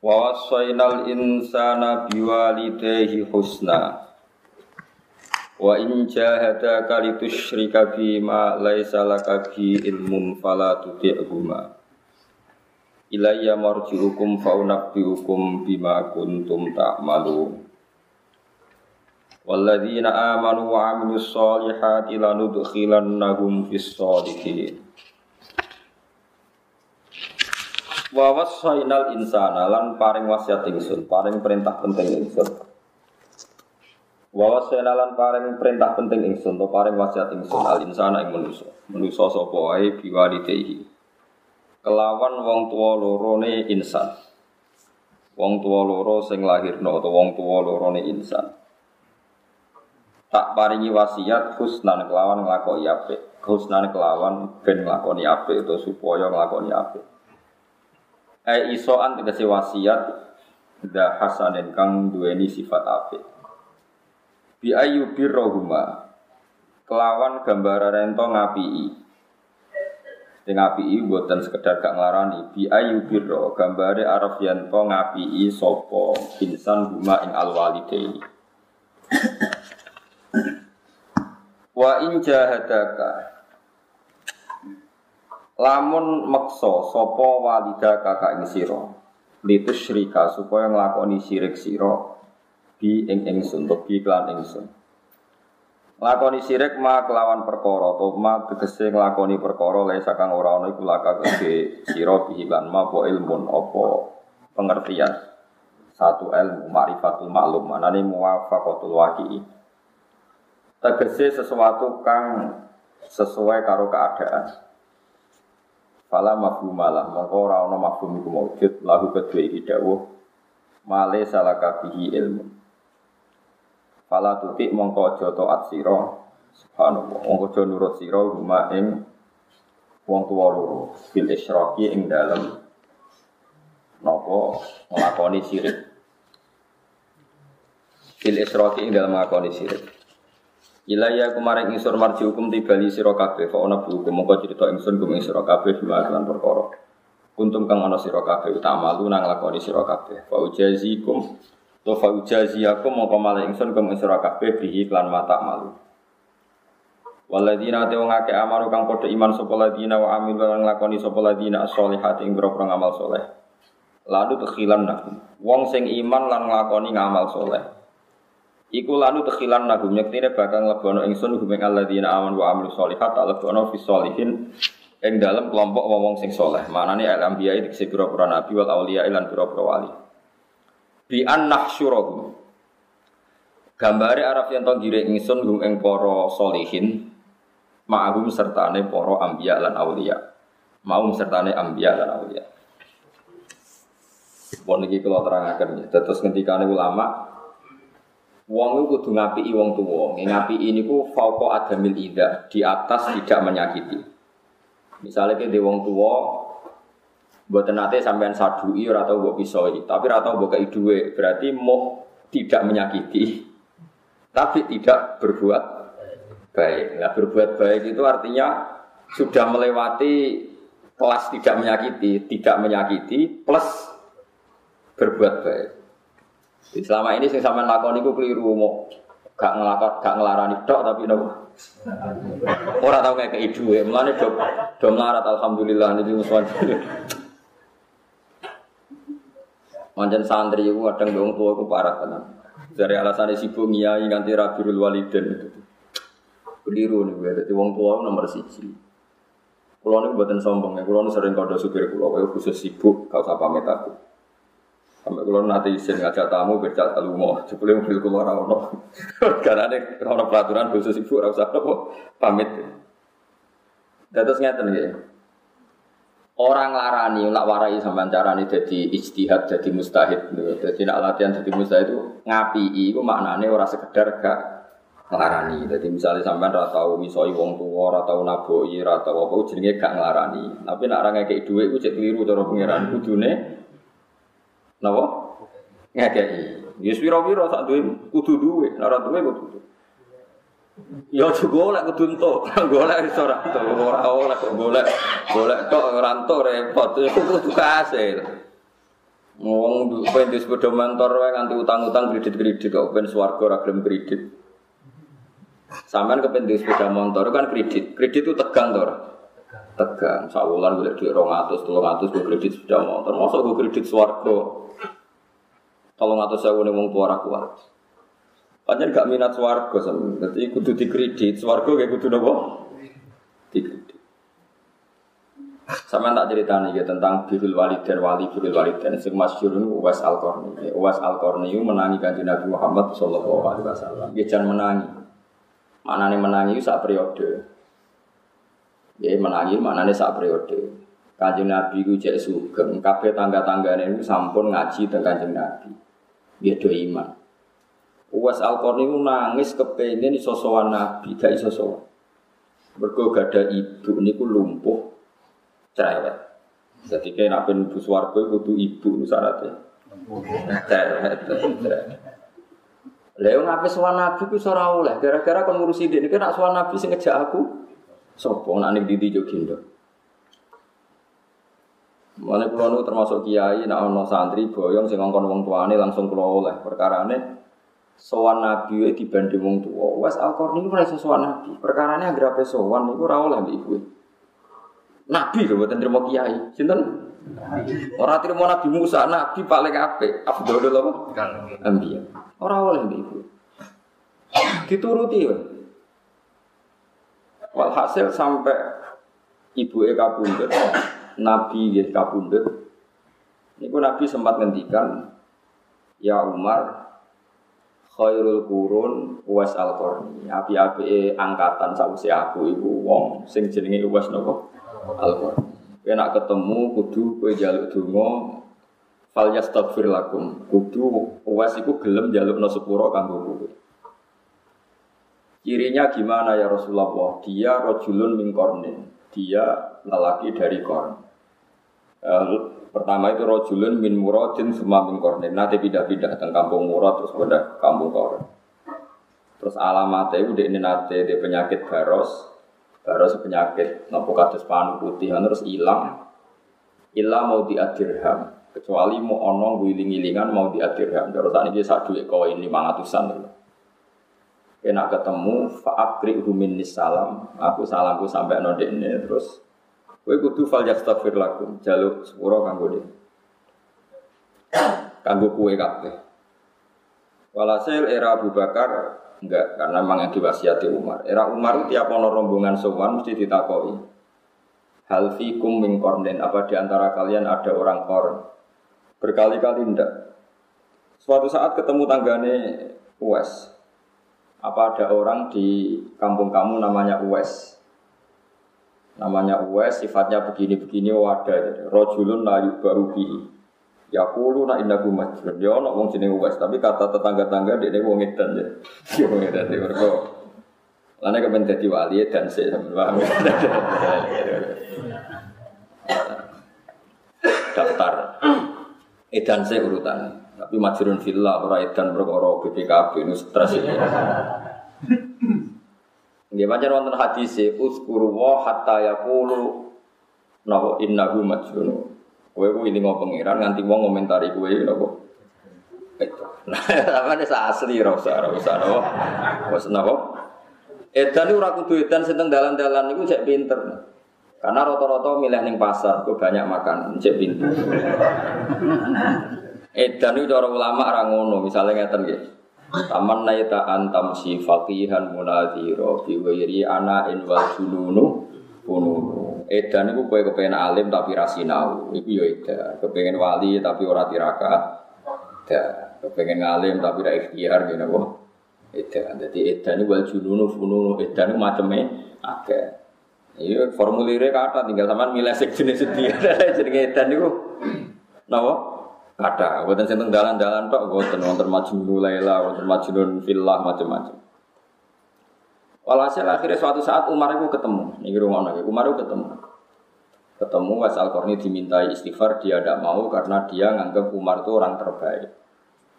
Wa wassaynal insana biwalidayhi husna. Wa in jahadaka litusyrika bima laisa laka bi ilmun fala tuti'huma. Ilayya marji'ukum fa unabbi'ukum bima kuntum ta'malun. Walladzina amanu wa 'amilus solihati lanudkhilannahum fis solihin. Wa wasainal insana lan paring wasiat ingsun, paring perintah penting ingsun. Wa wasainal lan paring perintah penting ingsun, to paring wasiat ingsun al insana ing manusa. Manusa sapa wae biwalidayhi. Kelawan wong tuwa lorone insan. Wong tuwa loro sing lahirno atau wong tuwa lorone insan. Tak paringi wasiat husnan kelawan nglakoni apik. Husnan kelawan ben nglakoni apik utawa supaya nglakoni apik. Ai isoan tegese wasiat da hasanin kang duweni sifat apik. Bi ayu birrohuma kelawan gambaran rento ngapii. Sing ngapii mboten sekedar gak nglarani bi ayu birro gambare yen to ngapii sapa insan huma ing alwalidaini. Wa in jahadaka Lamun meksa sapa walida kakak ing sira litus syirika supaya nglakoni syirik sira bi ing ingsun to bi klan ingsun. Nglakoni syirik ma kelawan perkara to ma tegese nglakoni perkara le sakang ora ana iku laka gede sira bi lan ma po ilmun apa pengertian. Satu ilmu ma'rifatul maklum manane muwafaqatul waqi'i. Tegese sesuatu kang sesuai karo keadaan. Fala mafhumalah mongko ora ana mafhum iku maujud lahu kedue iki dawuh male salaka bihi ilmu. Fala tutik mongko aja taat sira. Subhanallah. Mongko aja nurut sira huma ing wong tuwa loro. Bil isyraki ing dalem. Napa? Nglakoni syirik. Bil isyraki ing dalem nglakoni syirik. Ilaya kemarin insur marji hukum tibali sira kabeh fa ana hukum mongko cerita ingsun kum ing sira kabeh bima lan perkara. Kuntum kang ana sira kabeh utamalu nang lakoni sira kabeh. Fa ujazikum to fa ujaziakum mongko malih ingsun kum ing sira kabeh bihi lan mata malu. Waladina te wong akeh kang padha iman sapa ladina wa amil lan lakoni sapa ladina as-solihati ing boro ngamal soleh. Lalu tekhilan nakum. Wong sing iman lan nglakoni ngamal soleh. Iku lanu tekhilan nagum nyektine bakal ngebono ingsun gumeng alladzina aman wa amilu sholihat tak lebono fi sholihin ing dalam kelompok wong sing soleh. Manane al anbiya dikse pira-pira nabi wal auliya lan pira-pira wali. Bi an nahsyurahum. Gambare araf yen to giring ingsun gum ing para solihin ma'ahum sertane para anbiya lan auliya. Mau sertane anbiya lan auliya. Pun iki kula terangaken, terus ngendikane ulama Wong itu kudu ngapiki wong ini ku fauqa adamil ida, di atas tidak menyakiti. Misalnya ke wong tua, buat nate sampean sadui ora tau mbok pisoi, tapi ora tau mbok berarti mau tidak menyakiti. Tapi tidak berbuat baik. Nah, berbuat baik itu artinya sudah melewati kelas tidak menyakiti, tidak menyakiti plus berbuat baik. Selama ini sing sampean lakon iku keliru mau gak ngelakon gak ngelarani tok tapi nopo. Ora tau kayak kei dhuwe, mulane do do melarat alhamdulillah niki musuhan. Manjen santri iku kadang wong tua iku parah tenan. Dari alasan sibuk ngiyai nganti rabirul waliden itu. Keliru nih gue, jadi wong tua nomor siji. Kulo nih buatan sombong ya, kulo sering kode supir kulo, khusus sibuk, kau usah pamit aku. Sampai kalau nanti izin ngajak tamu bercak telu mau, sebelum mobil keluar ono. Karena ada ono peraturan khusus ibu rasa apa pamit. Dan terus ngeten ya. Orang larani, nak warai sampean carane dadi ijtihad, dadi mustahid. Dadi nak latihan dadi mustahid itu ngapi iku maknane ora sekedar gak nglarani. Dadi misalnya sampean ora tau misoi wong tuwa, ora tau naboki, ora tau apa jenenge gak nglarani. Tapi nak ora ngekeki dhuwit iku cek keliru cara pangeran kudune napa? Ngekeki. Ya pira-pira sak duwe kudu duwe, ora duwe kudu duwe. Ya aja golek kudu entuk, golek iso ora entuk, ora oleh kok golek. Golek tok ora entuk repot, kudu kasil. Wong pengen di sepeda motor wae nganti utang-utang kredit-kredit kok ben swarga ora gelem kredit. Sampean kepen di sepeda motor kan kredit. Kredit itu tegang to ora? Tegang. Sawulan golek dhuwit 200, 300 gue kredit sepeda motor. Mosok gue kredit swarga. Kalau ngatur saya wong tua kuat. Panjen gak minat swarga sampe. Dadi kudu dikredit, swarga kayak kudu napa? Dikredit. Sama tak cerita nih ya, tentang birul walid dan wali birul walid dan sing masyhur niku Uwais Al Qarni. Uwais Al Qarni menangi kanjeng Nabi Muhammad sallallahu alaihi wasallam. Dia jangan menangi. Maknane menangi sak periode. Ya menangi maknane sak periode. Kanjeng Nabi ku cek sugeng, kabeh tangga-tanggane niku sampun ngaji teng Kanjeng Nabi. Dia do iman. Uwas Al-Qarni nangis kepengen iso sowan Nabi, gak iso sowan. Mergo gada ibu niku lumpuh cerewet. Jadi kayak nak ben bus warga kudu ibu nu syaratnya. Cerewet. Lha yo ngape Nabi ku ora oleh, gara-gara kon ngurusi dik nek nak sowan Nabi sing ngejak aku sapa nak ning ndi yo gendho. Mulane kula termasuk kiai nak ana santri boyong sing ngongkon wong tuane langsung kula oleh perkarane sowan nabi dibanding wong tuwa. Wes Al-Qarni ora iso sowan nabi. Perkarane anggere ape sowan niku ora oleh mbek ibu. Nabi lho mboten trimo kiai. Sinten? Ora trimo Nabi Musa, nabi paling apik. Abdul apa? Ambiya. Ora oleh mbek ibu. Dituruti. Walhasil sampai ibu e kabundut, Nabi nggih kabundut. Niku Nabi sempat ngendikan, Ya Umar, khairul kurun uwas al qarni api api angkatan sausi aku ibu wong sing jenenge uwas nopo al qarni nak ketemu kudu kowe jaluk donga fal yastaghfir lakum. Kudu uwas iku gelem jalukno sepuro kanggo kowe Cirinya gimana ya Rasulullah? Dia rojulun min kornin. Dia lelaki dari korn. Pertama itu rojulun min muradin semua min kornin. Nanti pindah-pindah tentang kampung murad terus pindah kampung korn. Terus alamatnya itu ini nanti di penyakit baros. Baros penyakit nopo kados panu putih terus hilang. Hilang mau diadirham. Kecuali mau onong guling-gilingan mau diadirham. Terus tadi dia satu koin lima ratusan. Kena ketemu faakri humin salam. Aku salamku sampai node ini terus Kowe kudu fal yastaghfir lakum, jaluk sepuro kanggo dia. Kanggo kue kabeh. Walhasil era Abu Bakar enggak karena memang yang diwasiati Umar. Era Umar itu tiap ono rombongan sowan mesti ditakoi. Hal fikum min apa di antara kalian ada orang korn? Berkali-kali ndak. Suatu saat ketemu tanggane Uwes. Apa ada orang di kampung kamu namanya Uwes? namanya Uwais sifatnya begini-begini wadah rojulun layu baru bihi. Ya nak indahu majrun ya nak wong jeneng Uwais tapi kata tetangga-tangga dia wong edan ya. Dia wong edan dia mereka Lana kepen jadi wali dan saya sama paham daftar. Edan saya urutan tapi majrun villa ora edan perkara BPKB ini stres ini Nggih pancen wonten hadis e uskuru wa hatta yaqulu napa innahu majnun. Kowe ku ilingo pangeran nganti wong ngomentari kowe napa. Nah, apa nih asli ora usah napa. Wes napa? Edan ora kudu edan sing dalan-dalan niku cek pinter. Karena rata-rata milih ning pasar, kok banyak makan, cek pinter. Edan itu cara ulama ora ngono, misalnya ngeten nggih. Taman naita antam si fakihan munadhiro biwiri ana in wal pununu. Edan itu kue kepengen alim tapi rasinau, itu ya edan. Kepengen wali tapi ora tirakat, edan. Kepengen alim tapi ora ikhtiar gitu kok. Edan. Jadi edan itu wal jununu pununu. Edan itu macamnya agak. Iya, formulirnya kata tinggal sama milih jenis dia edan niku. Napa? Kata, buatan sing dalan-dalan tok buatan wonten majnun laila, wonten majnun villa macam-macam. Walhasil akhirnya suatu saat Umar itu ketemu. Ini rumah. Umar itu ketemu. Ketemu Was Al dimintai istighfar, dia tidak mau karena dia nganggap Umar itu orang terbaik.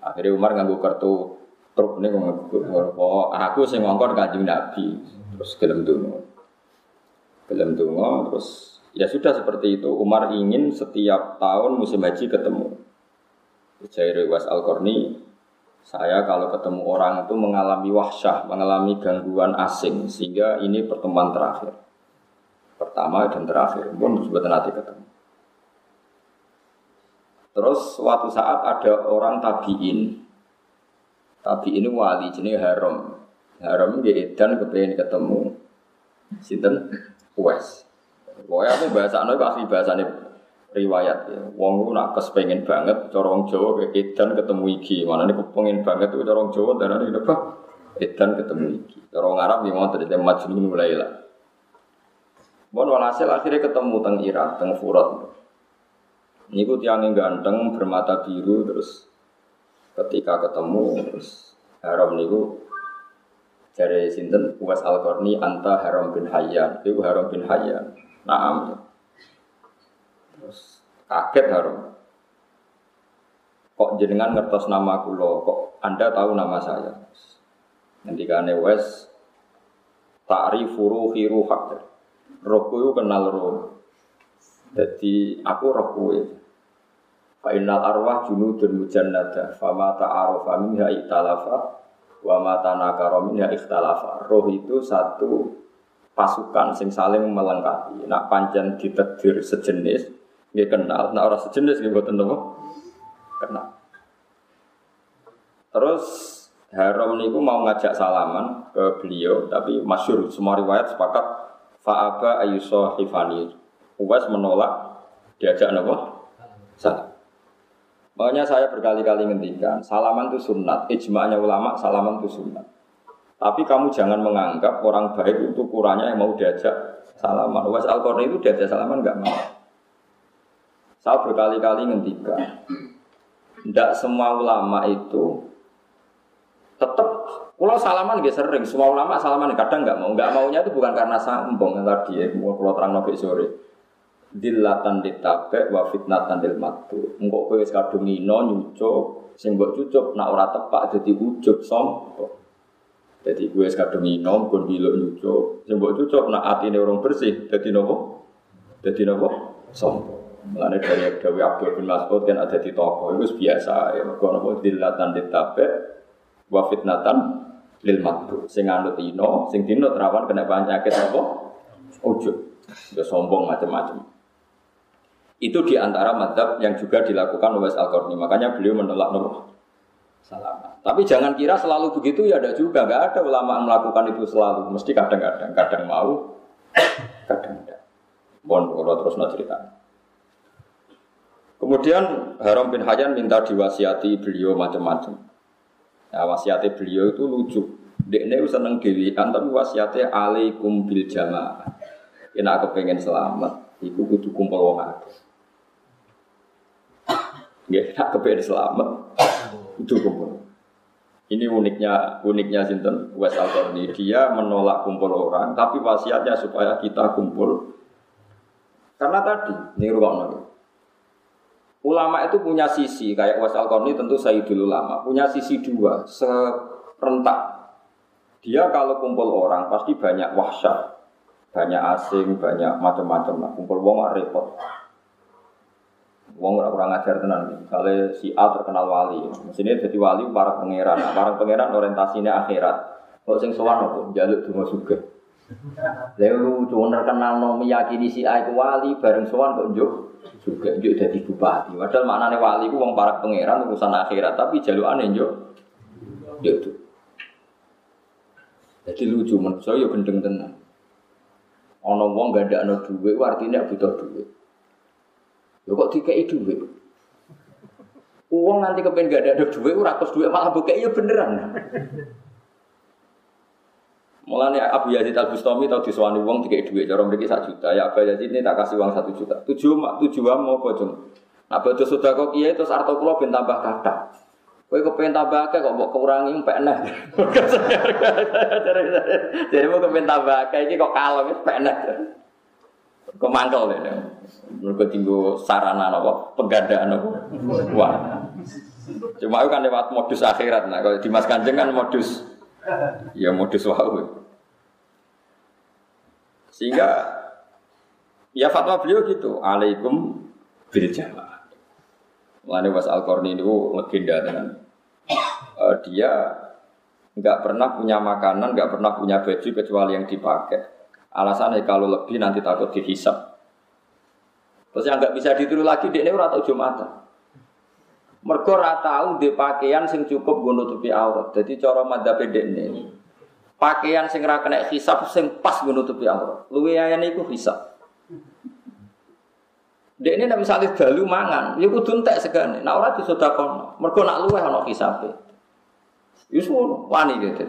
Akhirnya Umar nganggu kartu truk ini oh, aku sing ngongkon kanjeng Nabi. Terus gelem dungo. Gelem dungo terus ya sudah seperti itu. Umar ingin setiap tahun musim haji ketemu. Jairi Was Al saya kalau ketemu orang itu mengalami wahsyah, mengalami gangguan asing, sehingga ini pertemuan terakhir. Pertama dan terakhir, pun sebetulnya nanti ketemu. Terus suatu saat ada orang tabiin, tabiin wali, jenis haram. Haram dia edan kepengen ketemu, sinten, Wes. Pokoknya aku bahasa anu asli bahasanya riwayat ya. Wong ku nak kespengen banget cara wong Jawa edan ketemu iki. Mana nih kepengen banget tuh cara wong Jawa dan ini apa? Edan ketemu iki. Cara wong Arab yang mau terjadi majnun mulai lah. Bon walhasil akhirnya ketemu teng Irak, teng Furat. Ini ku tiang yang ganteng bermata biru terus ketika ketemu terus haram niku dari sinten Uwais Al Qarni anta Haram bin Hayyan. Itu Haram bin Hayyan. Naam. Terus kaget harum. Kok jenengan ngertos nama kulo, kok Anda tahu nama saya? Nanti kane wes ta'rifu ruhi ruhak. Rohku itu kenal roh. Jadi aku roh kuwe. Fa'inal arwah junudun mujannada Fama ta'arofa minha iktalafa Wa ma tanakara minha ikhtalafa Roh itu satu pasukan sing saling melengkapi Nak pancen ditedir sejenis Nggih kenal, nah orang sejenis nggih mboten napa? Kenal. Terus Haram niku mau ngajak salaman ke beliau, tapi masyur semua riwayat sepakat fa'aba ayuso hifani. Uwais menolak diajak napa? Salam. Makanya saya berkali-kali ngendikan, salaman itu sunat. Ijma'nya ulama, salaman itu sunat. Tapi kamu jangan menganggap orang baik itu kurangnya yang mau diajak salaman. Uwais al itu diajak salaman enggak mau. Saya berkali-kali ngendikan, tidak semua ulama itu tetap kalau salaman gak sering, semua ulama salaman kadang nggak mau, nggak maunya itu bukan karena sambung yang tadi ya, mau kalau terang nabi sore. Dilatan ditape wa fitnatan dil matu. Engkau kue sekadung ino nyucuk, sing mbok cucuk nak ora tepak jadi ujuk sombong. Jadi gue sekadung ino pun bilo nyucuk, sing mbok cucuk nak atine orang bersih, jadi nopo, jadi nopo sombong. Mulane dari Dewi Abdul bin Mas'ud kan ada di toko itu biasa ya. Mergo napa dilatan ditabe wa fitnatan lil maktu. Sing anut ino, sing dino terawan kena penyakit apa? Ujub. Ya sombong macam-macam. Itu di antara madhab yang juga dilakukan oleh Al-Qarni. Makanya beliau menolak nopo salam. Tapi jangan kira selalu begitu ya ada juga. Gak ada ulama yang melakukan itu selalu. Mesti kadang-kadang. Kadang mau, kadang tidak. Bon, kalau terus no ceritanya. Kemudian Haram bin Hayyan minta diwasiati beliau macam-macam. Nah, wasiati beliau itu lucu. Dekne seneng dewian tapi wasiatnya alaikum bil jamaah. Ini aku pengen selamat, iku kudu kumpul wong akeh. Nggih, nak kepengen selamat, kudu kumpul. Ini uniknya uniknya sinten Wes al Dia menolak kumpul orang, tapi wasiatnya supaya kita kumpul. Karena tadi, ini ruang Ulama itu punya sisi, kayak Wasal Korni tentu Sayyidul Ulama, punya sisi dua, serentak. Dia kalau kumpul orang pasti banyak wahsyat, banyak asing, banyak macam-macam lah. Kumpul wong repot. Wong ora kurang ajar tenan. Misalnya si A terkenal wali, mesinnya jadi wali para pangeran. Nah, para pangeran orientasinya akhirat. Kalau sing sowan apa? Jaluk donga sugih. Lalu cuma terkenal no meyakini si A itu wali bareng sowan kok njuk juga njuk jadi bupati. Padahal maknane wali ku wong para pangeran urusan akhirat tapi jalukane njuk njuk tuh. Jadi lucu menurut saya ya gendeng tenan. Ono wong no duit, artinya butuh duit. Ya kok dikei duit? Uang nanti kepen gak ada duit, ratus duit malah buka ya beneran. Mulane Abu Yazid Al Bustami tau disuani wong tiga duit, cara mriki sak juta. Ya Abu Yazid ini tak kasih uang satu juta. Tujuh mak tujuan mau apa cung? Nah betul sudah kok kiai terus arto kulo ben tambah kata. Kowe kepengen tambah akeh kok mbok kurangi pek nah. Jadi mau kepengen tambah akeh iki kok kalem wis pek nah. Kok deh. Mergo tinggu sarana napa penggandaan napa. Wah. Cuma itu kan lewat modus akhirat. Nah kalau Dimas Kanjeng kan modus ya modus wau. Sehingga ya fatwa beliau gitu, alaikum bil jamaah. Mulane Was Al Qarni itu legenda dengan uh, dia nggak pernah punya makanan, nggak pernah punya baju kecuali yang dipakai. Alasannya kalau lebih nanti takut dihisap. Terus yang nggak bisa ditiru lagi dia ini tahu Jumatan. Mergo tau di pakaian sing cukup nggo nutupi aurat. Dadi cara madzhab ini pakaian sing ra kena hisab sing pas nggo nutupi aurat. Luwe ayane iku hisab. Dek ini misalnya dalu mangan, ya kudu entek segane. Nah ora disedekahno. Mergo nak luweh ana hisabe. Yus wani gitu.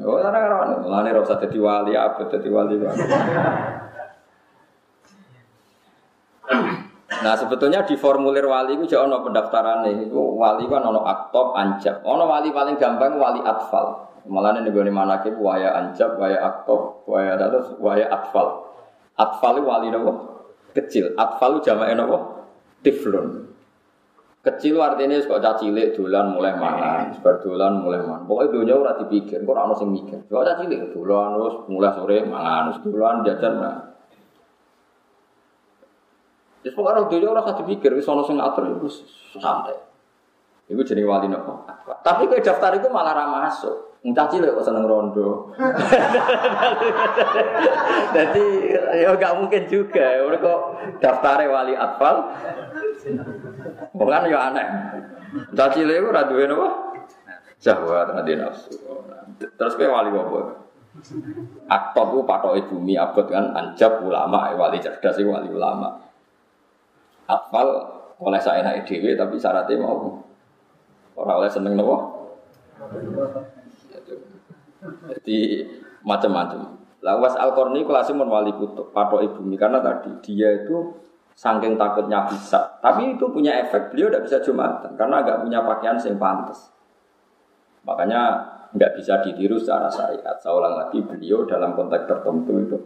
Oh, ora ora wani. Lane ora usah dadi wali, apa dadi wali. Nah sebetulnya di formulir wali itu jauh pendaftaran nih. Wali kan ono aktop anjab. Ono wali paling gampang wali atfal. Malah nih gue mana ke waya anjab, waya aktop, waya terus waya atfal. Atfal itu wali nopo kecil. Atfal itu jamaknya nopo tiflun. Kecil artinya kok cacilik dolan mulai mana, sebar dolan mulai mana. Pokoknya dunia ora dipikir, kok ora ono sing mikir. Kok cacilik dolan terus mulai sore mangan, terus dolan jajan nah. Terus pokoknya dunia orang satu pikir, wis ono sing ngatur itu santai. Iku jadi wali nopo. Tapi kue daftar itu malah ramah masuk. Entah cilik kok seneng rondo. Jadi ya gak mungkin juga. Udah kok daftar wali atfal. Bukan ya aneh. Entah cilik itu radu nopo. Jahwat tadi nafsu. Terus kue wali apa? Aktor itu patok bumi abad kan anjab ulama wali cerdas wali ulama. Atfal oleh saya naik dewi tapi syaratnya mau orang oleh seneng nopo. Jadi macam-macam. Lawas Al Qarni kelasnya pun wali kutub patok ibu karena tadi dia itu saking takutnya bisa. Tapi itu punya efek beliau tidak bisa jumatan karena agak punya pakaian yang pantas. Makanya nggak bisa ditiru secara syariat. Saya lagi beliau dalam konteks tertentu itu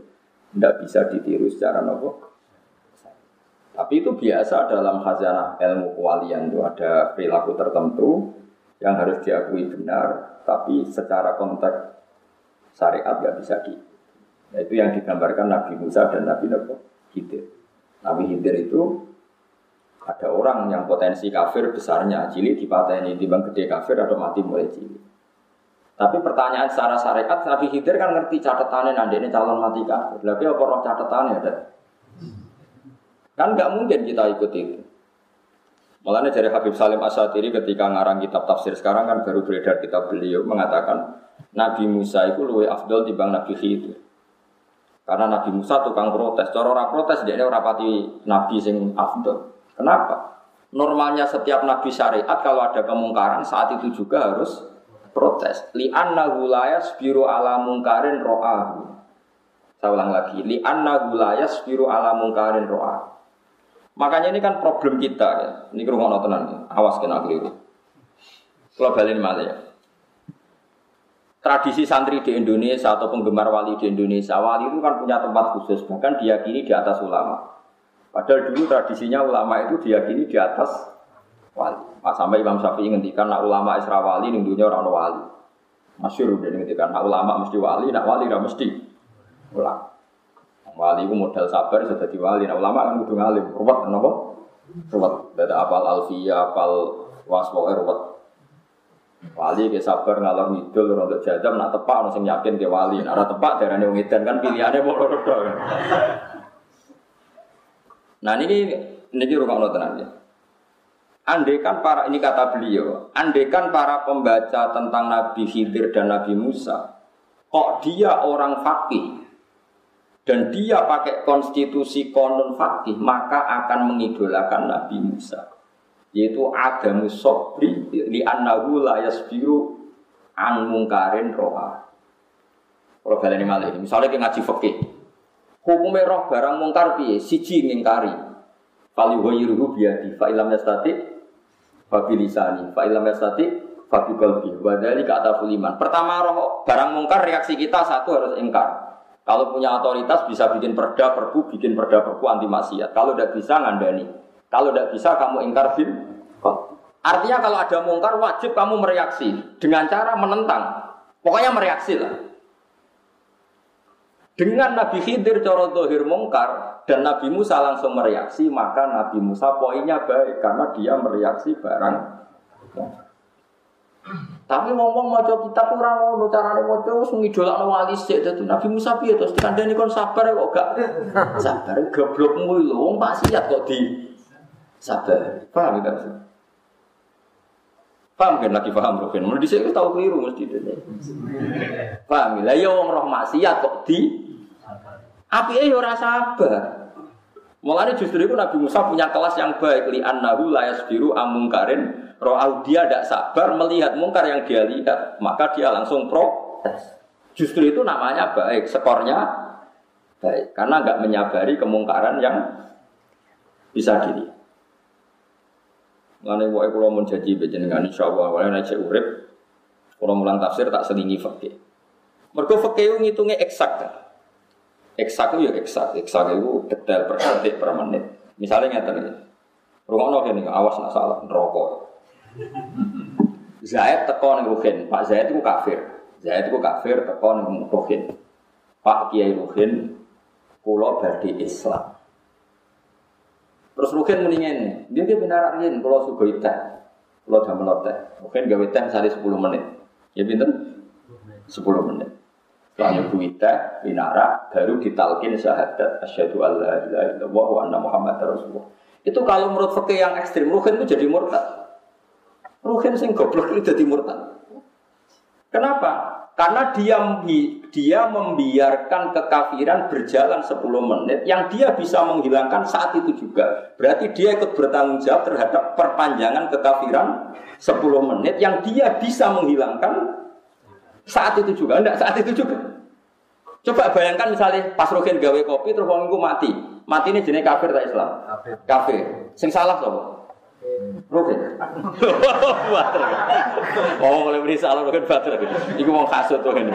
tidak bisa ditiru secara nopo tapi itu biasa dalam khazanah ilmu kewalian itu ada perilaku tertentu yang harus diakui benar, tapi secara konteks syariat nggak bisa di. Itu yang digambarkan Nabi Musa dan Nabi Nabi Khidir. Nabi Khidir itu ada orang yang potensi kafir besarnya, cili dipateni timbang gede kafir atau mati mulai cili. Tapi pertanyaan secara syariat Nabi Khidir kan ngerti catatannya nanti ini calon mati kafir. Tapi apa roh catatannya? Kan nggak mungkin kita ikut itu. Makanya dari Habib Salim Asatiri ketika ngarang kitab tafsir sekarang kan baru beredar kitab beliau mengatakan Nabi Musa itu lebih afdol dibanding Nabi Khidir. Karena Nabi Musa tukang protes. Cara orang protes dia orang pati Nabi sing afdol. Kenapa? Normalnya setiap Nabi syariat kalau ada kemungkaran saat itu juga harus protes. Li anna gulayas biru ala mungkarin ro'ahu. Saya ulang lagi. Li anna gulayas biru ala mungkarin ro'ahu. Makanya ini kan problem kita ya. Ini kerungu tenan ya. Awas kena keliru. Kalau balik malah ya. Tradisi santri di Indonesia atau penggemar wali di Indonesia, wali itu kan punya tempat khusus, bahkan diyakini di atas ulama. Padahal dulu tradisinya ulama itu diyakini di atas wali. Pak sampai Imam Syafi'i ngendikan nak ulama Isra wali ning dunia orang wali. Masyur dia ngendikan nak ulama mesti wali, nak wali ora mesti ulama. Wali itu modal sabar sudah di wali. Nah, ulama kan kudu ngalim. Ruwet kenapa? Ruwet. Dada apal alfiyah, apal waswo ruwet. Wali ke sabar ngalor ngidul untuk jajam nak tepak ono sing yakin ke wali. Nak ora tepak darane wong edan kan pilihannya mau loro Nah ini ini rumah tenan ya. Andekan para ini kata beliau, andekan para pembaca tentang Nabi Khidir dan Nabi Musa, kok dia orang fakih, dan dia pakai konstitusi konon fakih maka akan mengidolakan Nabi Musa yaitu adamu sobri li annahu la yasbiru an mungkarin roha Kalau baleni malih, misalnya kita ngaji fikih. Hukumnya roh barang mungkar piye? Siji ngingkari. Fal yughayyiruhu biyadi fa ilam yastati fa bilisani fa ilam yastati fa bi qalbi wa dzalika. Pertama roh barang mungkar reaksi kita satu harus ingkar. Kalau punya otoritas bisa bikin perda perpu, bikin perda perpu anti maksiat. Kalau tidak bisa ngandani. Kalau tidak bisa kamu ingkar bil Artinya kalau ada mungkar wajib kamu mereaksi dengan cara menentang. Pokoknya mereaksi lah. Dengan Nabi Khidir coro dohir mungkar dan Nabi Musa langsung mereaksi, maka Nabi Musa poinnya baik karena dia mereaksi barang. Tapi ngomong mau kita kurang mau carane mau coba ngidolak wali sih jadi Nabi Musa piye terus dikandani kon sabar kok gak. Sabar goblokmu lho wong maksiat kok di sabar. Paham ya Paham kan lagi paham Rukin? Menurut saya tahu keliru mesti. Itu. Paham lah ya wong roh maksiat kok di api eh ora sabar. Mulanya justru itu Nabi Musa punya kelas yang baik li annahu la yasbiru amungkarin roh dia tidak sabar melihat mungkar yang dia lihat maka dia langsung protes. Justru itu namanya baik, skornya baik karena nggak menyabari kemungkaran yang bisa dilihat. Mengenai wae kula mun janji bejenengan insyaallah wae nek urip kula mulang tafsir tak selingi fikih. Mergo fikih ngitungnya eksak. Eksak itu ya eksak, eksak itu detail per detik per menit. Misalnya ngeten iki. Rungono kene awas nak salah neraka. Zaid teko ning Ruhin, Pak Zaid itu kafir. Zaid itu kafir teko ning Ruhin. Pak Kiai Ruhin kula badhe Islam. Terus Rukin mendingan dia dia benar ini kalau suka teh, kalau jam teh, Rukin gawe teh misalnya 10 menit, ya pinter 10 menit. Nyuguhi teh, binara, baru ditalkin syahadat asyhadu alla ilaha illallah wa anna muhammad rasulullah. Itu kalau menurut fakih yang ekstrim, Rukin itu jadi murtad. Rukin sing goblok itu jadi murtad. Kenapa? Karena dia dia membiarkan kekafiran berjalan 10 menit yang dia bisa menghilangkan saat itu juga. Berarti dia ikut bertanggung jawab terhadap perpanjangan kekafiran 10 menit yang dia bisa menghilangkan saat itu juga. Enggak, saat itu juga. Coba bayangkan misalnya pas Rogen gawe kopi terus wong mati. Mati ini jenis kafir tak Islam? Kafir. Kafir. Sing salah sapa? Rukin. Bater. Oh, mulai beri salah rukin bater. Iku mau kasut tuh ini.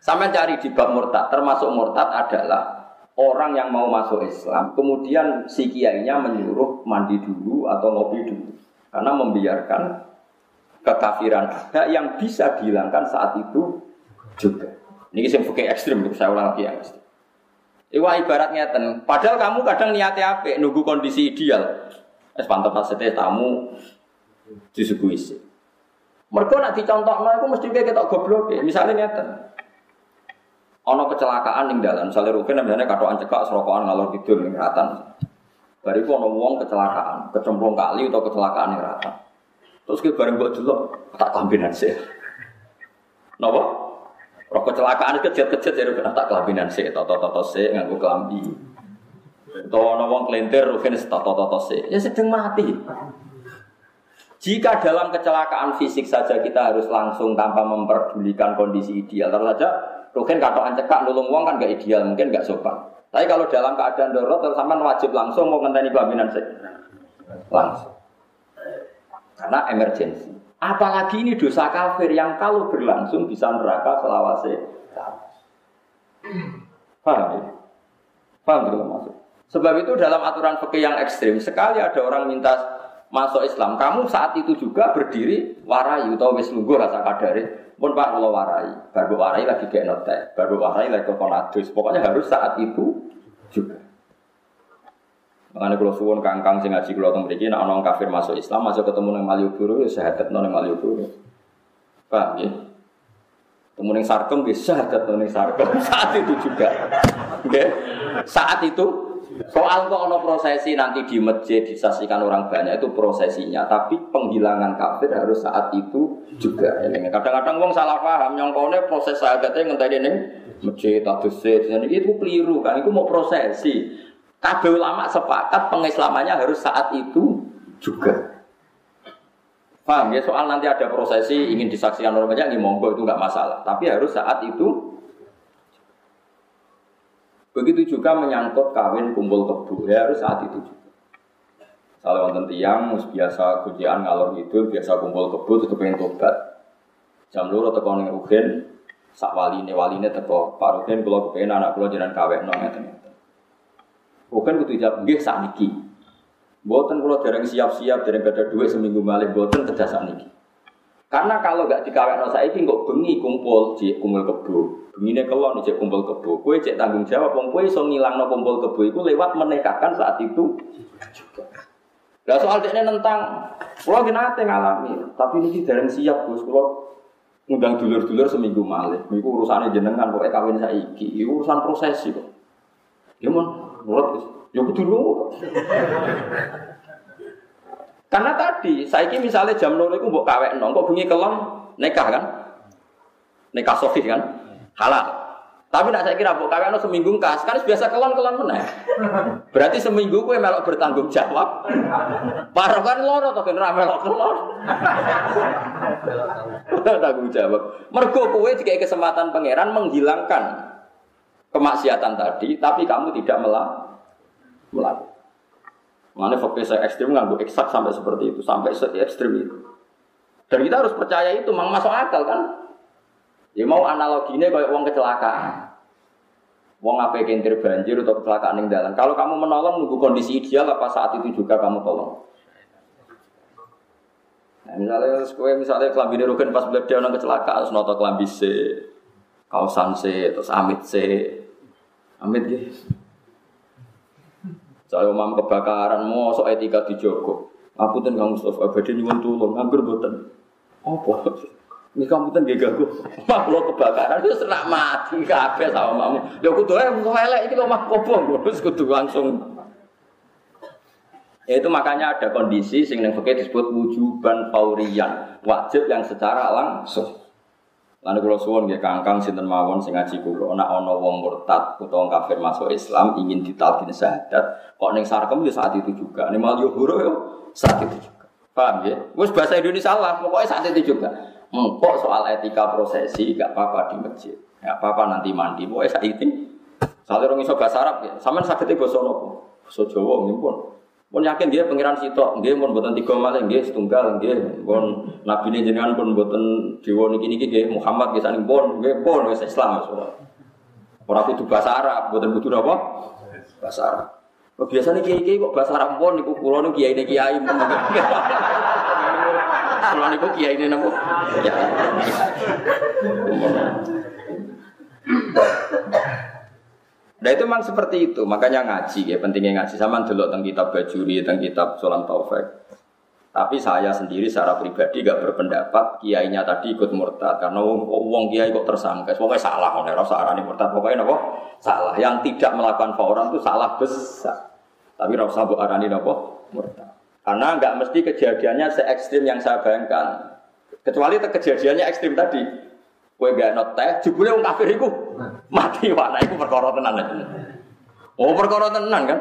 Sampai cari di bab murtad, termasuk murtad adalah orang yang mau masuk Islam, kemudian si kiainya menyuruh mandi dulu atau ngopi dulu, karena membiarkan kekafiran ada yang bisa dihilangkan saat itu juga. Ini yang fikih ekstrim, saya ulang lagi yang. Iwa ibarat ngeten. Padahal kamu kadang niatnya apa? Nunggu kondisi ideal. Es pantau pasete tamu disuguhi sih. Mereka nak dicontoh aku mesti kayak kita goblok ya. Misalnya ngeten. Ono kecelakaan ning dalan, misalnya Rukin misalnya katoan cekak serokokan ngalor tidur ning ratan. Bariku ono wong kecelakaan, kecemplung kali atau kecelakaan ning ratan. Terus ke bareng buat dulu tak kampinan sih. Napa? Roh kecelakaan kejat-kejat jadi kena tak kelabinan sih, toto-toto sih nganggu kelambi. Tahu nawang kelintir, rugen toto-toto sih, ya sedang mati. Jika dalam kecelakaan fisik saja kita harus langsung tanpa memperdulikan kondisi ideal, terus saja rugen katoan cekak nulung uang kan gak ideal, mungkin gak sopan. Tapi kalau dalam keadaan darurat terus sampai wajib langsung mau ngenteni kelaminan sih, langsung. Karena emergensi. Apalagi ini dosa kafir yang kalau berlangsung bisa neraka selawase. Paham ya? Paham belum maksud? Sebab itu dalam aturan fikih yang ekstrim sekali ada orang minta masuk Islam, kamu saat itu juga berdiri warai atau wis lungguh rasa kadari. Pun Pak kalau warai, baru warai lagi kayak notek, baru warai lagi kokonadus. Pokoknya harus saat itu juga. Makanya kalau suwon kangkang sing ngaji kalau begini, nak orang kafir masuk Islam, masuk ketemu dengan Malioboro, ya sehadat nong Malioboro. Paham ya? Ketemu dengan Sarkem, ya sehadat nong Sarkem. Saat itu juga, oke? Saat itu soal kok ono prosesi nanti di masjid disaksikan orang banyak itu prosesinya, tapi penghilangan kafir harus saat itu juga. Kadang-kadang wong salah paham, nyongkone proses sahadatnya ngenteni ning masjid atau itu keliru kan, itu mau prosesi. Kabeh ulama sepakat pengislamannya harus saat itu juga. Paham ya? Soal nanti ada prosesi ingin disaksikan orang banyak, ini monggo itu nggak masalah. Tapi harus saat itu. Begitu juga menyangkut kawin kumpul kebu, ya harus saat itu juga. Kalau wonten tiang, biasa kujian ngalor itu, biasa kumpul kebu, itu pengen tobat. Jam loro teko ning Rugen, sak waline waline teko, Pak Rugen kula kepengen anak kula jenengan kawin nong ngeten. Rugen kudu jawab nggih sakniki. Boten kalau dereng siap-siap, dereng ada duit seminggu malih, boten kerja niki. Karena kalau gak dikawin saya ini kok bengi kumpul, cek kumpul kebu. Begini kelon cek kumpul kebu. Kue cek tanggung jawab, wong kue so ngilang no kumpul kebu itu lewat menikahkan saat itu. Lah soal ini tentang, kalau gina ngalami, tapi ini dereng siap gus, kalau ngundang dulur-dulur seminggu malih. Ini urusannya jenengan, pokoknya kawin saya iki, urusan prosesi kok. Ya mon, nurut. Ya dulu. Karena tadi, saya ini misalnya jam loro itu mbok kawek nong, kok bunyi kelom nikah kan? Nikah sofi kan? Halal. Tapi nak saya kira mbok kawek nong seminggu kas, kan biasa kelon kelon mana? Berarti seminggu gue melok bertanggung jawab. Parah kan loro toh kan melok kelon. tanggung jawab. Mergo kowe jika kesempatan pangeran menghilangkan kemaksiatan tadi, tapi kamu tidak melak melakukan. Mana fakir saya ekstrim nggak eksak sampai seperti itu, sampai se ekstrim itu. Dan kita harus percaya itu, memang masuk akal kan? Ya mau analoginya kayak uang kecelakaan. Uang apa yang banjir atau kecelakaan yang dalam. Kalau kamu menolong nunggu kondisi ideal apa saat itu juga kamu tolong? Nah, misalnya, misalnya kelambi rugen pas beliau dia kecelakaan, terus noto kelambi kausan C, terus amit C, amit gitu. Saya umam kebakaran, sok etika dijogo. Aku tuh nggak Mustafa, abadi nyuwun tulung, nganggur boten. Apa? Ini kamu tuh gak gagu. Mak lo kebakaran itu serak mati kafe sama mamu. Ya aku tuh eh elek ini lo mak kobong, terus kudu langsung. Ya itu makanya ada kondisi sing yang disebut wujuban faurian, wajib yang secara langsung. Lalu kalau suwon nggih kangkang sinten mawon sing ngaji kula ana ana wong murtad utawa kafir masuk Islam ingin ditalkin syahadat kok ning sarkem ya saat itu juga. Ning mal yo huru yo saat itu juga. Paham ya? Wis bahasa Indonesia lah, pokoknya saat itu juga. Empok soal etika prosesi gak apa-apa di masjid. Gak apa-apa nanti mandi. Pokoknya saat itu. Soalnya orang iso bahasa Arab ya. Sampeyan saged basa napa? Basa Jawa nggih pun. Pun yakin dia pangeran sitok, dia pun buatan tiga malah, dia setunggal, dia pun nabi ini jenengan pun buatan dewa niki niki dia Muhammad dia saling pun, dia pun wes Islam soalnya. Orang itu bahasa Arab, buatan butuh apa? Bahasa Arab. Oh, biasanya kiai kiai kok bahasa Arab pun, niku pulau niku kiai ini kiai. Pulau niku kiai ini nopo. Ya. Nah itu memang seperti itu, makanya ngaji ya pentingnya ngaji sama dulu tentang kitab bajuri, tentang kitab solam taufik. Tapi saya sendiri secara pribadi gak berpendapat kiainya tadi ikut murtad karena wong, kiai kok tersangka, pokoknya salah, ora rasa arani murtad, pokoknya nopo salah. Yang tidak melakukan fauran itu salah besar. Tapi rasa bu arani nopo murtad. Karena nggak mesti kejadiannya se ekstrim yang saya bayangkan. Kecuali kejadiannya ekstrim tadi. Kue gak not teh, jebule wong kafir iku mati wah, nah iku perkara tenan. Oh, perkara tenan kan?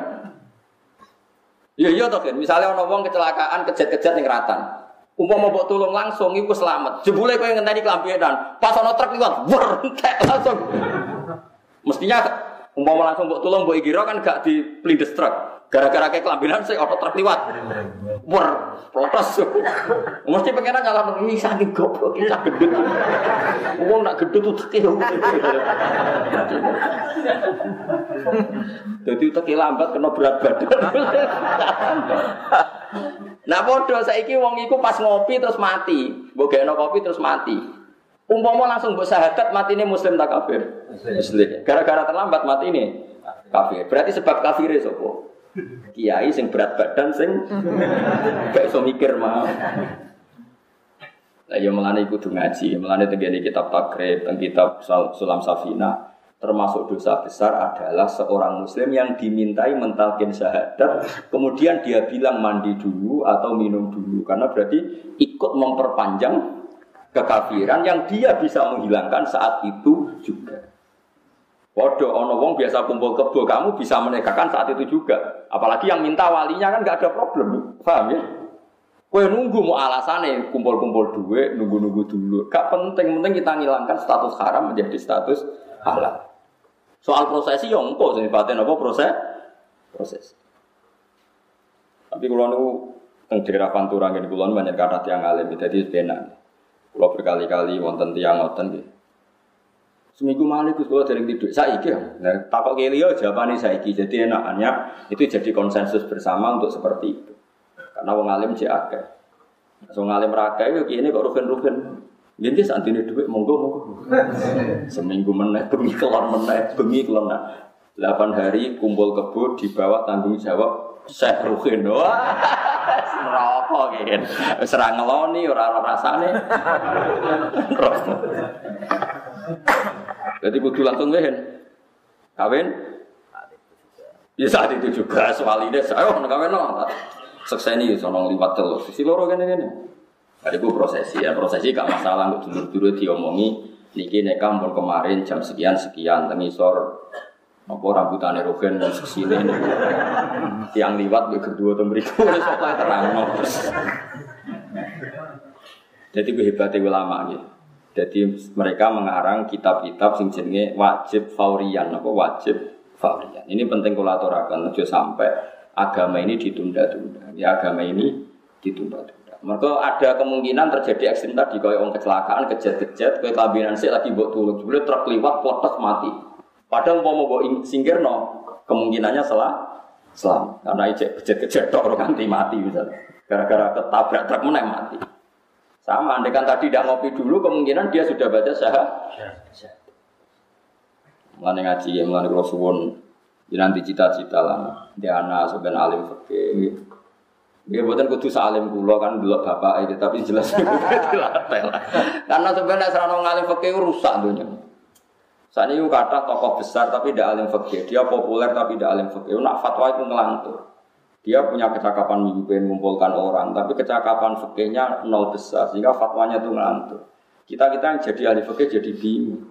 Iya iya toh kan, misalnya ono wong kecelakaan kejet-kejet ning ratan. Umpama mbok tulung langsung iku selamat. Jebule kowe ngenteni klambi edan, pas ono truk liwat, wer langsung. Mestinya umpama langsung mbok tulung mbok kira kan gak di plindes truk. Gara-gara kayak kelambinan saya otot truk liwat. Wer, protes. Mesti pengen nyala ini saking goblok kita gendut. Wong nak gendut tuh tekil. Jadi tekil lambat kena berat badan. Nah bodoh saiki wong iku pas ngopi terus mati. Mbok kopi terus mati. Umpama langsung mbok sahadat mati ini muslim tak kafir? Muslim. Gara-gara terlambat mati ini kafir. Berarti sebab kafir sopo? Kiai sing berat badan sing gak iso mikir mah. Lah ya melane kudu ngaji, melane tenggene kitab takrib, teng kitab Sulam Safina termasuk dosa besar adalah seorang muslim yang dimintai mentalkin syahadat kemudian dia bilang mandi dulu atau minum dulu karena berarti ikut memperpanjang kekafiran yang dia bisa menghilangkan saat itu juga. Waduh, ono wong biasa kumpul kebo, kamu bisa menikahkan saat itu juga. Apalagi yang minta walinya kan nggak ada problem, paham ya? Kue nunggu mau alasannya kumpul-kumpul duit, nunggu-nunggu dulu. Gak penting, penting kita ngilangkan status haram menjadi status halal. Soal prosesi yang engkau sifatnya apa proses? Proses. Tapi kalau nunggu teng daerah Pantura gini kulon banyak kata tiang alim, jadi benar. Kalau berkali-kali wonten tiang wonten gitu. Seminggu malam itu kalau dari tidur, saya iki ya. Nah, takut kelio jawabannya saya iki. Jadi enaknya itu jadi konsensus bersama untuk seperti itu. Karena wong alim cek akeh. Wong alim rakai yo kene kok rugen-rugen. Jadi santine dhuwit monggo monggo. Seminggu meneh bengi kelar meneh, bengi kelar. 8 hari kumpul kebo di bawah tanggung jawab Syekh Ruhin. Wah, neraka kene. Wis ora ngeloni, ora ora rasane. Jadi kudu langsung wehen. Kawin? Ya saat itu juga soal ini, saya kawin no sekseni sono liwat telur. Sisi loro kene kene. Ada gue prosesi ya, prosesi gak masalah untuk dulu-dulu diomongi niki nekam pun kemarin jam sekian sekian tengisor apa rambutannya rogen dan sesini ini yang liwat gue kedua tuh beriku soalnya terang jadi gue hebatnya ulama gitu jadi mereka mengarang kitab-kitab sing jenenge wajib faurian apa wajib faurian ini penting kulaturakan aja sampai agama ini ditunda-tunda. Ya agama ini ditunda-tunda. Mereka ada kemungkinan terjadi ekstrim tadi kalau orang kecelakaan, kejet-kejet, kayak kabinan sih lagi buat tulung, sebenarnya truk liwat, potos mati. Padahal mau mau singkir no, kemungkinannya salah selam karena ijek kejet-kejet orang ganti mati misalnya. Gara-gara ketabrak truk mana mati. Sama, andai kan tadi tidak ngopi dulu, kemungkinan dia sudah baca syahadat. Mulai ngaji, ya, mulai kalau suwon Ya nanti cita-cita lah. Dia anak sebenarnya alim fakih. Dia buatan kudu salim kulo kan dulu bapak itu tapi jelas dilatih lah. Karena sebenarnya serana ngalim fakih rusak dunia. Saat ini kata tokoh besar tapi tidak alim fakih. Dia populer tapi tidak alim fakih. Nak fatwa itu ngelantur. Dia punya kecakapan memimpin mengumpulkan orang, tapi kecakapan fakihnya nol besar sehingga fatwanya itu ngelantur. Kita kita yang jadi ahli fakih jadi bingung.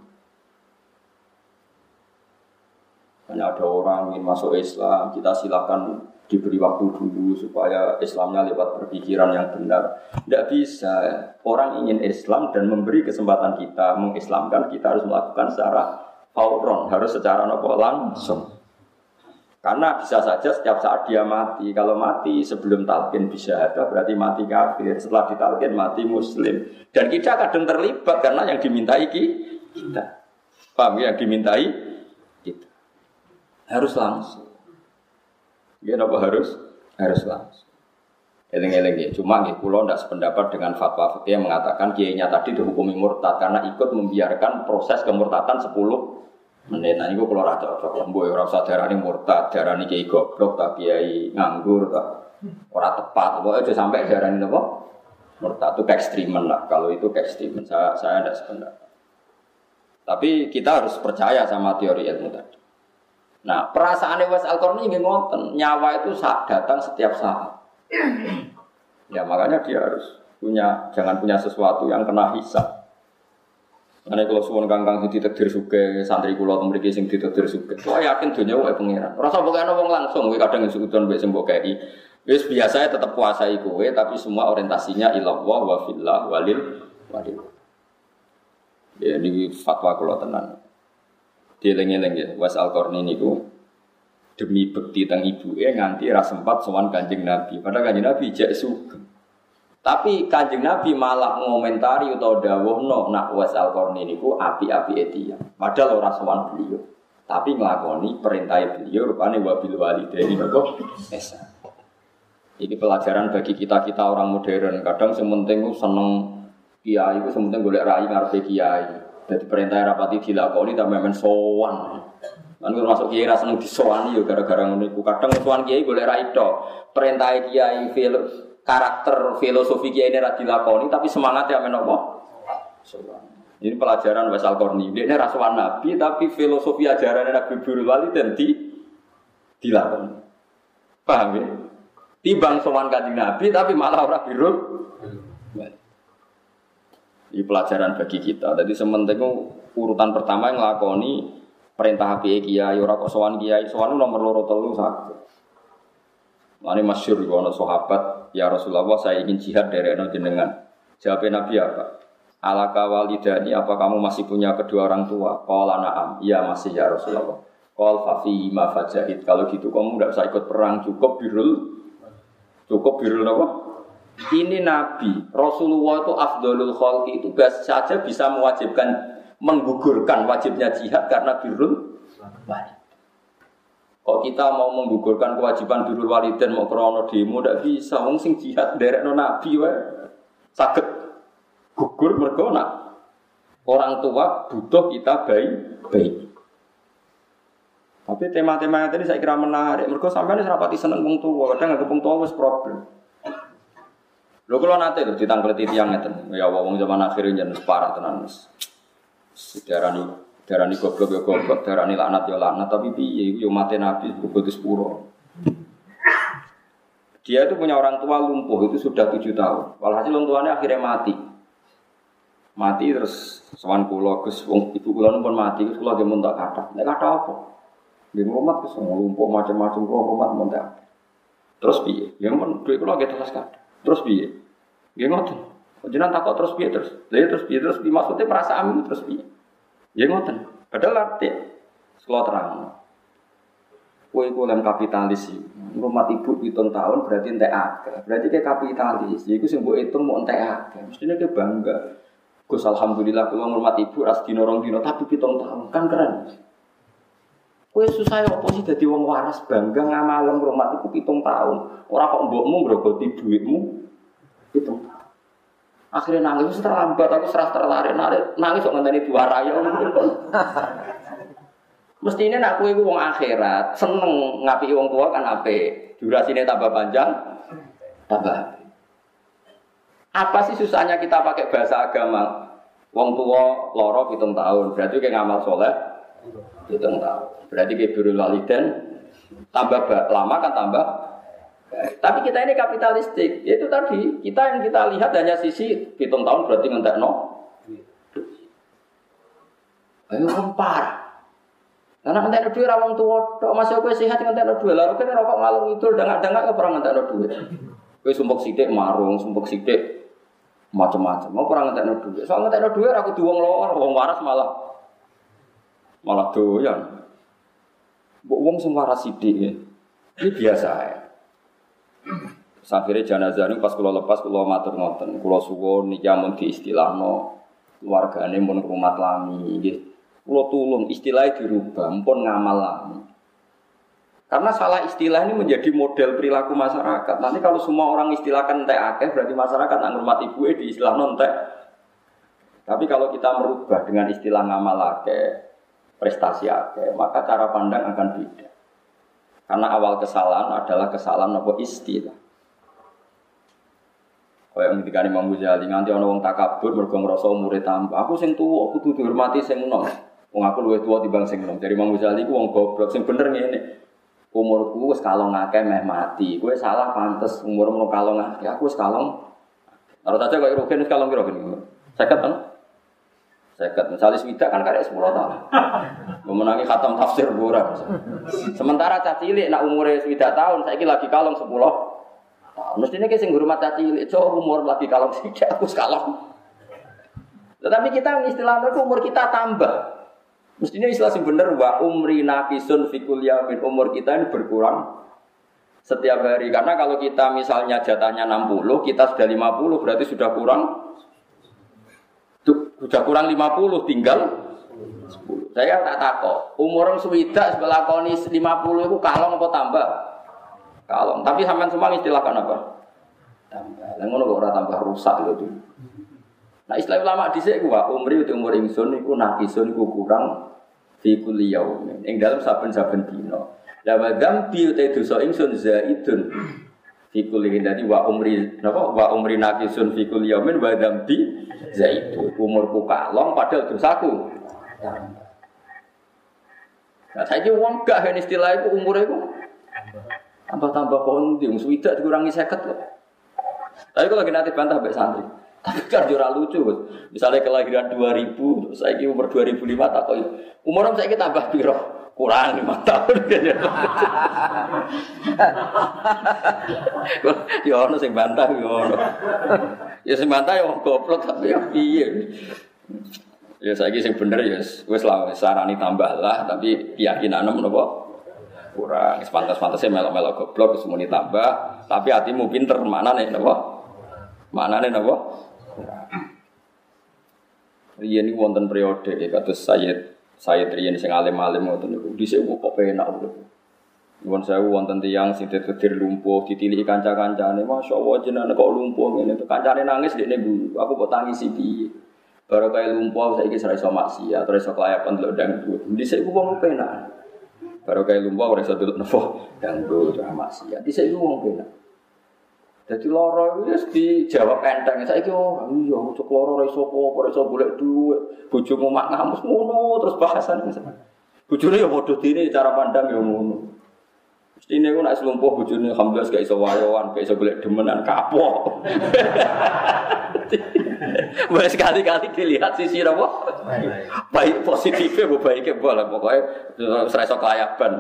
Hanya ada orang ingin masuk Islam, kita silakan diberi waktu dulu supaya Islamnya lewat berpikiran yang benar. Tidak bisa. Orang ingin Islam dan memberi kesempatan kita mengislamkan, kita harus melakukan secara fauron, harus secara nopo langsung. Karena bisa saja setiap saat dia mati. Kalau mati sebelum talqin bisa ada berarti mati kafir. Setelah ditalqin mati muslim. Dan kita kadang terlibat karena yang dimintai kita. Paham ya? Yang dimintai kita. Harus langsung. Ya apa harus? Harus langsung. Eleng-eleng ya. Cuma nih, kulo tidak sependapat dengan fatwa fikih yang mengatakan kiainya tadi dihukumi murtad karena ikut membiarkan proses kemurtadan 10 menit. Nah, ini kulo rasa cocok. Lembu orang usah ini murtad, ini kiai goblok, tak kiai nganggur, tak orang tepat. Pokoknya aja sampai darah ini apa? Murtad itu ekstrimen lah. Kalau itu ekstrimen, saya saya tidak sependapat. Tapi kita harus percaya sama teori ilmu tadi. Nah, perasaan Wes Al ini ingin ngoten, nyawa itu saat datang setiap saat. Ya makanya dia harus punya, jangan punya sesuatu yang kena hisap. Karena kalau suwon kangkang sing ditakdir suge, santri kula atau mriki sing ditakdir suge. Wah yakin dunia wae pangeran. Rasa ana wong langsung kowe kadang sekuton mbek mbok kei. Wis biasa tetap kuasai kowe tapi semua orientasinya ilallah wa fillah walil walil. Ya ini fatwa kula tenan. Dieling-eling ya, Was Al ini ku demi bekti ibu eh nganti ras sempat sowan kanjeng Nabi. Padahal kanjeng Nabi jek sugeng. Tapi kanjeng Nabi malah ngomentari atau dawuh no nak Was Al ini ku api-api etia. Padahal ora sowan beliau. Tapi ngelakoni perintah beliau rupanya wabil walidaini nopo esa. Ini pelajaran bagi kita-kita orang modern. Kadang sementing seneng kiai itu sementing golek rai ngarepe kiai. Jadi perintah rapati dilakoni tapi memang sowan. Kan masuk kiai rasa neng disowani yo gara-gara ngono. Kadang sowan kiai boleh ra itu. Perintah kiai filo, karakter filosofi kiai ini ra dilakoni tapi semangatnya men apa? Sowan. Ini pelajaran Wasal Korni. Dia ini rasuan Nabi tapi filosofi ajaran Nabi Birul Wali dan di dilakoni. Paham ya? Tibang sowan kanjeng Nabi tapi malah orang birul ini pelajaran bagi kita. Jadi sementing urutan pertama yang ngelakoni perintah kiai kiai ora kok sowan kiai sowan nomor loro telu sakit. Lani masyur ono sahabat, ya Rasulullah saya ingin jihad dari eno jenengan. Jawab Nabi apa? Alaka walidani apa kamu masih punya kedua orang tua? Qala na'am. Iya masih ya Rasulullah. Qal fafi ma fajahid. Kalau gitu kamu tidak usah ikut perang, cukup birul cukup birul apa? Ini Nabi, Rasulullah itu afdolul khalqi itu saja bisa mewajibkan menggugurkan wajibnya jihad karena birul walid. Kok kita mau menggugurkan kewajiban birrul waliden mau krono demo ndak bisa wong sing jihad no nabi wae. Saged gugur mergo orang tua butuh kita baik baik. Tapi tema-tema yang tadi saya kira menarik. Mereka sampai ini serapati seneng wong tua, kadang nggak wong tua wis problem. Lho nanti tuh ditangkleti tiang itu, ya wong zaman akhirnya jadi parah tenan. Sejarah Darani goblok ya goblok, darani laknat ya laknat, tapi piye iku yo mati nabi bebot sepuro. Dia itu punya orang tua lumpuh itu sudah tujuh tahun. Walhasil orang tuanya akhirnya mati. Mati terus sewan pulau gus ibu pulau pun mati gus pulau dia muntah kata. Nek kata apa? Dia rumah gus lumpuh macam-macam pulau rumah muntah. Terus piye? Yang pun duit pulau gitu telas kata. Terus piye? Dia ngotot. Jangan takut terus piye terus. Lalu terus piye terus maksudnya perasaan terus piye? Ya ngoten. Padahal arti sekolah terang. Kue iku lem kapitalis sih. Rumah ibu hitung tahun berarti entek akeh. Berarti kayak kapitalis. Jadi sing mbok hitung mau entek akeh. Mestinya kayak bangga. Gus alhamdulillah kalau ngurmat ibu ras dino rong dino tapi hitung tahun kan keren. Kue susah ya apa sih jadi wong waras bangga ngamalem rumah ibu hitung tahun. Orang kok mbokmu ngrogoti duitmu hitung tahun. Akhirnya nangis terlambat, aku serah tertarik nangis, nangis kok ngenteni dua raya. Mestinya nak kue wong akhirat, seneng ngapi wong tua kan ape. Durasinya tambah panjang, tambah. Apa sih susahnya kita pakai bahasa agama? Wong tua loro hitung tahun, berarti kayak ngamal soleh hitung tahun. Berarti kayak birul waliden tambah lama kan tambah tapi kita ini kapitalistik. Itu tadi kita yang kita lihat hanya sisi hitung tahun berarti ngentek no. Ayo parah. Karena ngentek no duit rawang tua, dok masih aku sehat ngentek no duit. Lalu kan rokok ngalung itu udah nggak nggak pernah ngentek no duit. Kue sumpuk sidik marung, sumpuk sidik macam-macam. Mau pernah ngentek no duit. Soal ngentek no duit aku diwong lor, wong waras malah malah doyan. Bu wong sing waras sidik ya. Ini biasa ya. Akhirnya jenazah ini pas kulo lepas kulo matur ngoten, kulo suwon niki amun di istilah no keluargane mun rumah lami. Kulo tulung istilahnya dirubah, pun ngamal lami. Karena salah istilah ini menjadi model perilaku masyarakat. Nanti kalau semua orang istilahkan entek akeh, berarti masyarakat nggak ngurmat ibu di istilah nontek. Tapi kalau kita merubah dengan istilah ngamal akeh, prestasi akeh, maka cara pandang akan beda. Karena awal kesalahan adalah kesalahan apa istilah. Kayak ketika Imam Ghazali nganti ana wong takabur mergo ngrasa umure tambah. Aku sing tuwa kudu dihormati sing enom. Wong aku luwih tuwa timbang sing enom. Dari Imam Ghazali ku wong goblok sing bener ngene. Umurku wis kalong akeh meh mati. Kowe salah pantes umurmu kalong akeh. Aku wis kalong. Kalau saja kok rugen wis kalong piro ben. Seket kan? Seket. Misalnya swidak kan karek 10 tahun. Memenangi khatam tafsir ora. Sementara cacilik nak umure swidak tahun saiki lagi kalong 10 Nah, mestinya kayak sing hormat caci itu umur lagi kalau tidak aku sekalong. Tetapi kita istilahnya umur kita tambah. Mestinya istilah sing bener wa umri nakisun fikul yamin umur kita ini berkurang setiap hari karena kalau kita misalnya jatahnya 60 kita sudah 50 berarti sudah kurang sudah kurang 50 tinggal 10. Saya tak takut umur swidak sebelah konis 50 itu kalong apa tambah? kalong. Tapi sampean semua istilahkan apa? Tambah. Lah ngono kok ora tambah rusak lho tuh. Nah istilah ulama dhisik gua umri itu umur ingsun iku nakisun iku kurang fi kulli yaumin. Ing dalam saben-saben dina. Lah wa dzambi te dosa ingsun zaidun fi kulli dadi wa umri napa wa umri nakisun fi kulli yaumin wa dzambi zaidun. Umurku kalong padahal dosaku. Nah, saya wong gak istilah itu umur itu Tambah-tambah pohon di swida dikurangi seket kok. Tapi kalau nanti bantah baik santri. Tapi kan jurah lucu, misalnya kelahiran 2000, terus saya umur 2005 tak kok umur saya tambah piro? Kurang lima tahun. ya ono sing bantah ya ono. Ya sing bantah ya goblok tapi ya piye. Ya saiki sing bener ya wis lah sarani tambah lah tapi keyakinan menapa kurang. Sepantas-pantasnya melok-melok goblok semuanya tambah, tapi hatimu pinter mana nih napa? Mana nih napa? Ini wonten periode kados Sayyid saya triyen sing alim-alim ngoten niku dhisik kok penak urip. Nuwun sewu wonten tiyang sing ditedir lumpuh ditiliki kanca-kancane, masyaallah jenengan kok lumpuh ngene to. Kancane nangis dekne guru, aku kok tangisi piye. Baru kaya lumpuh saiki ora iso maksiat, ora iso kelayapan delok dangdut. Dhisik ku wong penak. Baru kaya lumpuh ora iso delok nopo dangdut maksiat. Dhisik ku wong penak. Jadi loro itu ya dijawab enteng. Saya kira orang iya, cok loro iso apa, ora iso golek dhuwit. Bojomu mak ngamus ngono terus bahasan. Bojone ya padha dene cara pandang ya ngono. Mesti ini nak selumpuh bojone alhamdulillah gak iso wayoan, gak iso golek demenan kapok. Boleh sekali-kali dilihat sisi apa? Baik positifnya, baiknya boleh. Pokoknya serasa kelayaban.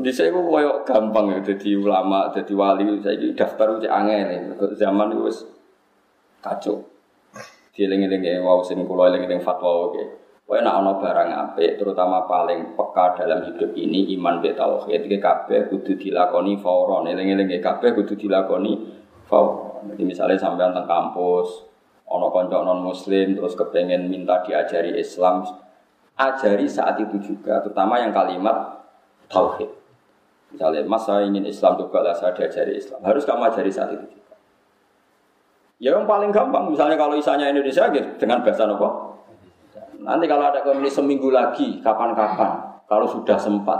Di saya kok koyok gampang ya, jadi ulama, jadi wali, saya ini daftar uji angin. Zaman itu kacau. Dieling-eling wow, sini kulo eling-eling fatwa oke. Kowe nak ono barang apik, terutama paling peka dalam hidup ini iman be tauhid iki kabeh kudu dilakoni fauron. Eling-eling kabeh kudu dilakoni fauron. Jadi misalnya sampean teng kampus, ono kanca non muslim terus kepengen minta diajari Islam, ajari saat itu juga, terutama yang kalimat tauhid. Misalnya, mas saya ingin Islam juga lah saya diajari Islam. Harus kamu ajari saat itu juga. Ya yang paling gampang, misalnya kalau isanya Indonesia gitu, dengan bahasa apa? Nanti kalau ada komunis seminggu lagi, kapan-kapan, kalau sudah sempat.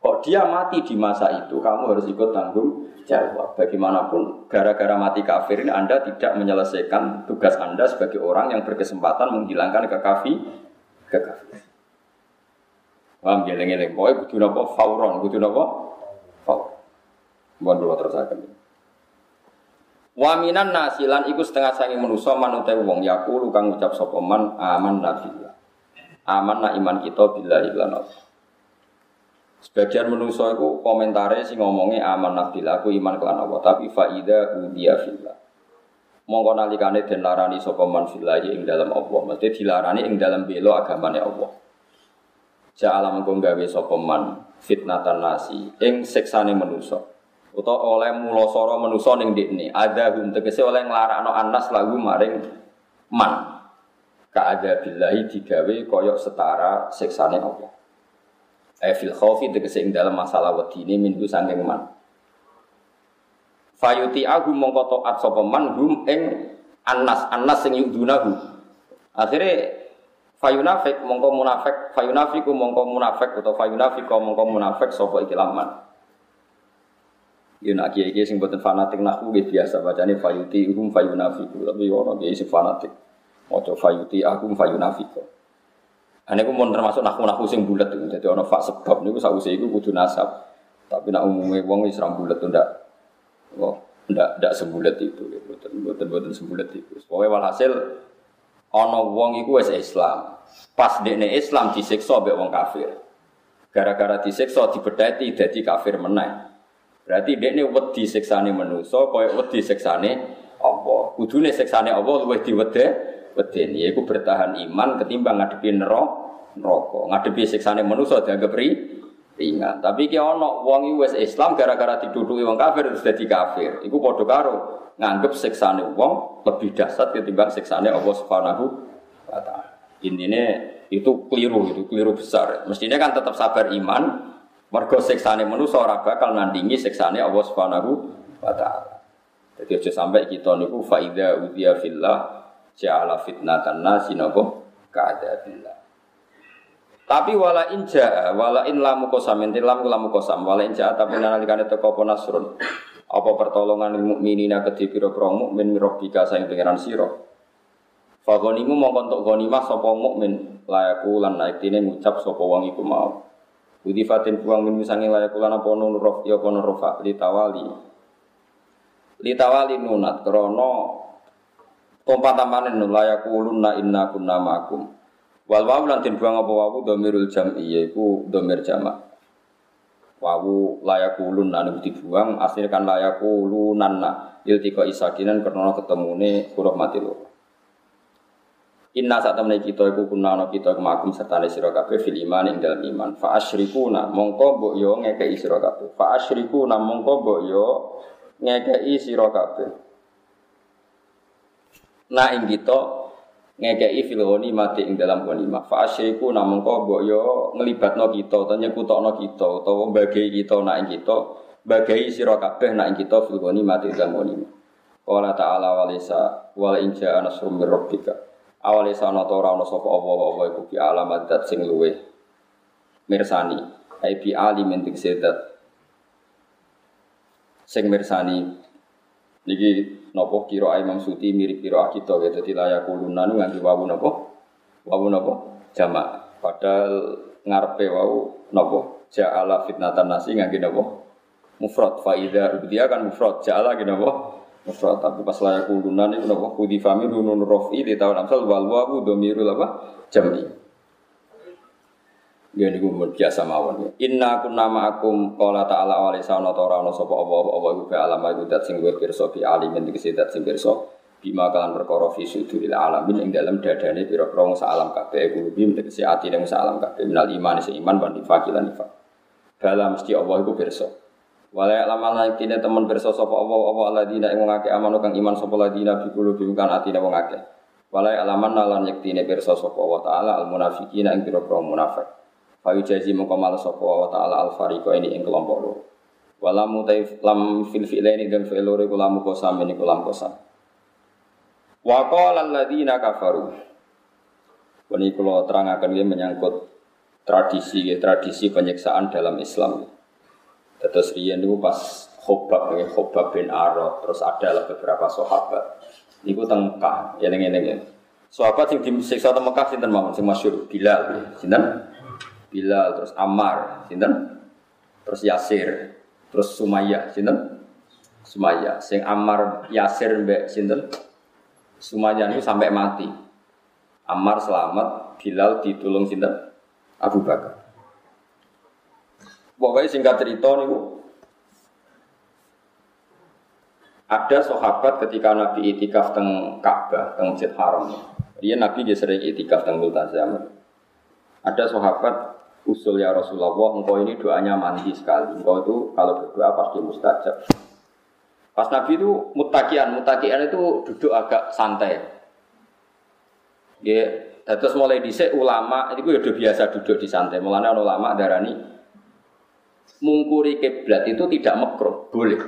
Kok dia mati di masa itu, kamu harus ikut tanggung jawab. Bagaimanapun, gara-gara mati kafir ini Anda tidak menyelesaikan tugas Anda sebagai orang yang berkesempatan menghilangkan kekafir, kekafir. Paham ya lengi-lengi. Pokoknya kudu napa fauron, kudu napa fauron. Mohon dulu terusaken. Waminan nasilan iku setengah sangi manusa manute wong yakulu kang ngucap sapa man aman nabillah. Aman na iman kita billahi lan Sebagian manusa iku komentare sing ngomongnya aman nabillah aku iman kelan Allah, tapi faida udia fillah. Mongko nalikane den larani sapa man ing dalam Allah, mesti dilarani ing dalam belo agamane Allah. Ja'ala mengko gawe sapa man fitnatan nasi ing siksane manusa. Utawa oleh mulosoro manusa ning dikne, ada hum tegese oleh nglarakno anas lagu maring man. Ka ada billahi digawe koyok setara siksane Allah. Eh fil khaufi tegese ing dalam masalah wedine minggu sanging man. Fayuti agu mongko taat sapa man hum ing anas anas sing yudunahu. Akhirnya Fayunafik mongko munafik, fayunafiku mongko munafik atau fayunafiko mongko munafik sopo ikilaman. Yo nak kiai kiai sing boten fanatik naku nggih biasa bacane fayuti hum fayunafiku tapi ono kiai sing fanatik. Maca fayuti aku fayunafiko. Ane ku mon termasuk naku naku sing bulat itu. Jadi ono fak sebab niku sakwise iku kudu nasab. Tapi nak umumnya wong wis bulat ndak. Oh, ndak ndak sebulat itu. Boten boten boten sebulat itu. Pokoke walhasil ana wong iku wis Islam. Pas dekne Islam disiksa mbek wong kafir. Gara-gara disiksa dibedhati dadi kafir meneh. Berarti dekne wedi siksane manusa kaya wedi siksane Allah. Kudune siksane Allah luwih diwede wedeni yaiku bertahan iman ketimbang ngadepi neraka. Ngadepi siksane manusa dianggap ri ringan. Tapi ki ana wong wis Islam gara-gara diduduki wong kafir terus dadi kafir. Iku padha karo nganggep siksane wong lebih dahsyat ketimbang siksane Allah Subhanahu wa taala. Intinya itu keliru itu keliru besar. Mestinya kan tetap sabar iman. Mergo siksane manusa ora bakal nandingi siksane Allah Subhanahu wa taala. Jadi aja sampai kita niku faida udhiya fillah ja'ala fitnatan nasi napa ka'adabillah. Tapi wala inja, wala in lamu kosam, inti lamu lamu kosam, wala inja tapi nalikane teko apa nasrun. Apa pertolongan mukminina kedhi pira-pira mukmin mirobika sayang pangeran sira. Fagonimu mau kontok gonimah sapa mukmin layaku lan naiktine ngucap sapa wong iku mau. Budi fatin buang min misangi layaku lan apa nun rof ya apa nun rofa li tawali. Litawali nunat krono tompa tamanin layak ulunna inna kunna ma'akum. Wal wawu lan den buang apa wawu domirul jam'i yaiku domir jamak. Wawu layak ulun anu dibuang aslinya kan layak ulunanna iltika isakinan krono ketemune huruf mati loro. Inna saat temen kita iku kuna kita kemakum serta sira kabeh fil iman ing dalam iman. Fa asyrikuna mongko mbok yo ngekeki sira kabeh. Fa asyrikuna mongko mbok yo ngekei sira kabeh. Nah ing kita ngekei fil mati ing dalam ghanimah. Fa asyriku namung kok mbok yo nglibatno kita utawa nyekutokno kita utawa bagai kita nak ing kita bagai sira kabeh nak ing kita fil mati ing dalam ghanimah. Qala ta'ala walisa wal inja anasrum mir rabbika. Awale sana ta ora ana sapa apa-apa iku bi alamat dat sing luwe mirsani. Ai bi alimin sedat sing mirsani niki napa kira Imam Suti mirip kira kita ya dadi layak kuluna nganti wawu napa wawu napa jamak. Padahal ngarepe wau napa ja'ala fitnatan nasi ngangge napa mufrad. Fa idza kan mufrad. Ja'ala ngene napa mufrad. Tapi pas layak kuluna niku napa kudi fami nunun rafi di tahun amsal wal wawu domirul apa? Jam'i Ya niku biasa mawon. Inna kunna ma'akum qala ta'ala wa laysa ana ora ana sapa apa apa iku alam iku dat sing luwih pirsa bi alimin dikese dat sing pirsa bima kalan perkara fi suduril alamin ing dalam dadane pira-pira sak alam kabeh iku bim dikese atine sak alam kabeh minal iman se iman wan nifaq lan nifaq. Bala mesti Allah iku pirsa. Wala lama laikine temen pirsa sapa apa apa alladzina ing wong akeh amanu kang iman sapa ladina bi qulubihim kan atine wong akeh. Wala alaman lan yektine pirsa sapa wa taala al munafiqina ing pira-pira munafik. Fayu jazi mongko malas sapa wa taala al fariqo ini ing kelompok loro. Walamu taif lam fil fi'laini dan fi'il loro iku lamu kosam ini kulam kosam. Wa qala alladziina kafaru. Ini kalau terangkan ini menyangkut tradisi ya, tradisi penyiksaan dalam Islam. Terus riyen itu pas Khobab ya, Khobab bin Arad, terus ada beberapa sahabat. Niku teng Mekah, ya ning ngene ya. Sahabat sing disiksa teng Mekah sinten mawon sing masyhur Bilal, sinten? Bilal, terus Ammar, sinten? Terus Yasir, terus Sumayyah, sinten? Sumayyah. Sing Ammar, Yasir mbek sinten? Sumayyah itu sampai mati. Ammar selamat, Bilal ditulung sinten? Abu Bakar. Pokoknya singkat cerita nih, ada sahabat ketika Nabi itikaf teng Ka'bah, teng Masjid Haram. Dia Nabi dia sering itikaf teng Multazam. Ada sahabat usul ya Rasulullah, engkau ini doanya mandi sekali. Engkau itu kalau berdoa pasti mustajab. Pas Nabi itu mutakian, mutakian itu duduk agak santai. Ya, terus mulai dhisik ulama itu udah biasa duduk di santai. Mulanya ulama darani mungkuri kiblat itu tidak makruh, boleh.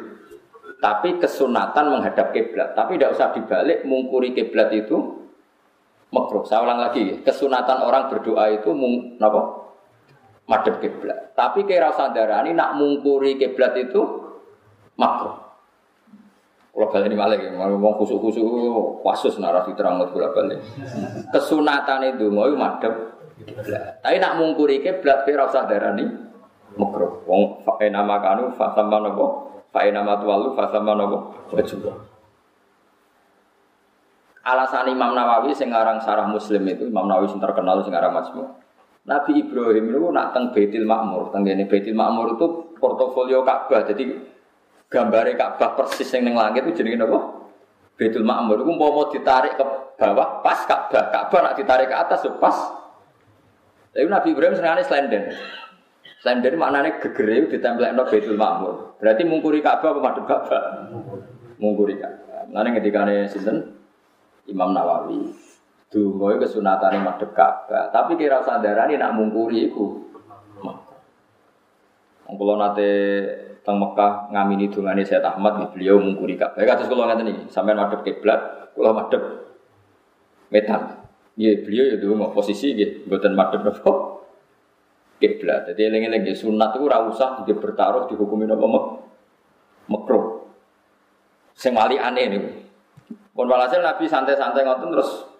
Tapi kesunatan menghadap kiblat. Tapi tidak usah dibalik mungkuri kiblat itu makruh. Saya ulang lagi, kesunatan orang berdoa itu mung, apa? Madhep kiblat. Tapi kira sadarani nak mungkuri kiblat itu makruh. Kalau balik ini malah, ngomong khusuk-khusuk, wasus narasi terang bola balik. Kesunatan itu mau madhep kiblat. Tapi nak mungkuri kiblat kira sadarani makruh. Wong fae nama kanu fasama nopo, fae nama tualu fasama nopo, wajib. Alasan Imam Nawawi sing aran Sarah Muslim itu Imam Nawawi sing terkenal sing aran. Nabi Ibrahim itu nak teng Baitul Makmur, teng ini Baitul Makmur itu portofolio Ka'bah. Jadi gambarnya Ka'bah persis yang neng langit itu jadi apa? Baitul Makmur itu mau ditarik ke bawah pas Ka'bah. Ka'bah nak ditarik ke atas pas. Tapi Nabi Ibrahim senengane slenden. Slenden maknanya gegere ditempelno Baitul Makmur. Berarti mungkuri Ka'bah apa madhep Ka'bah? Mungkuri Ka'bah. Nanti ketika sinten Imam Nawawi Dungo itu kesunatan madhep Ka'bah. Tapi kira ini nak mungkuri itu. Kalau nate teng Mekah ngamini dungane Sayyid Ahmad beliau mungkuri Ka'bah. Kados kula ngaten iki, sampean madhep kiblat, kula madhep metan. Iya, beliau ya dulu posisi nggih mboten madhep napa kiblat. Jadi eling-eling sunat itu ora usah dia bertaruh dihukumi napa mek makruh. Sing wali aneh niku. Pun walhasil Nabi santai-santai ngoten terus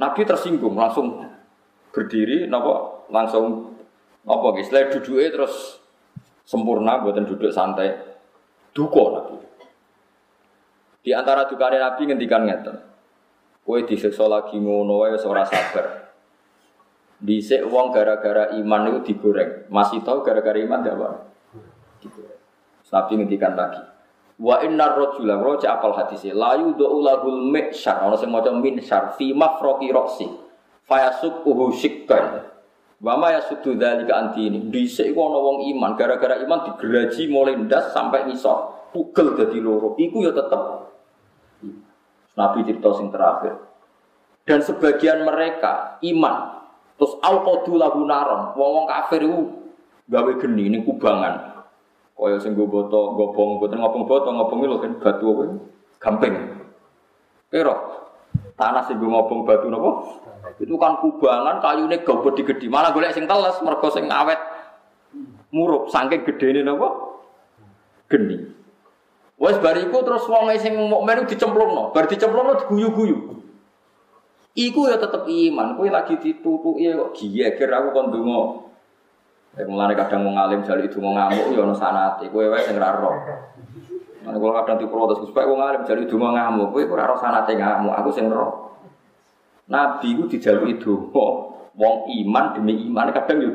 Nabi tersinggung langsung berdiri, nopo langsung nopo guys, setelah duduknya terus sempurna, buatan duduk santai, duko Nabi. Di antara dukane Nabi ngendikan ngeten. Kowe disiksa lagi ngono wae ora sabar. Dhisik wong gara-gara iman itu digoreng. Masih tahu gara-gara iman enggak, Pak? Nabi ngendikan lagi. Wa innar rajula wa apal hadise la yudhu lahul mi'syar ana sing maca minsyar fi mafraqi ra'si fayasuquhu shikkan wa ma yasuddu dzalika anti ini dhisik iku ana wong iman. Gara-gara iman digeraji mulai ndas sampai ngisor. Pugel dadi loro. Iku ya tetep. Nabi cerita sing terakhir. Dan sebagian mereka iman. Terus alqadu lahu naron. Wong-wong kafir iku gawe geni ning kubangan Kaya sing go boto gobong boten ngopong boto ngopong lho kan batu apa? Gamping. Kira tanah sing go ngopong batu napa? Itu kan kubangan kayune digedi. Malah golek sing teles mergo sing awet murup saking gedene napa? Geni. Wes bariku terus wong sing mukmin dicemplungno, bar dicemplungno diguyu-guyu. Iku ya tetep iman, kowe lagi ditutuki kok giyeger aku kon ndonga Ya mulane kadang mau ngalim jali itu mau ngamuk ya ono sanate, kowe wae sing ora roh. Mana kalau kadang diprotes, supaya wong jali itu mau ngamuk, kowe ora roh sanate ngamuk, aku sing roh. Nabi ku dijaluki donga, wong iman demi iman kadang yo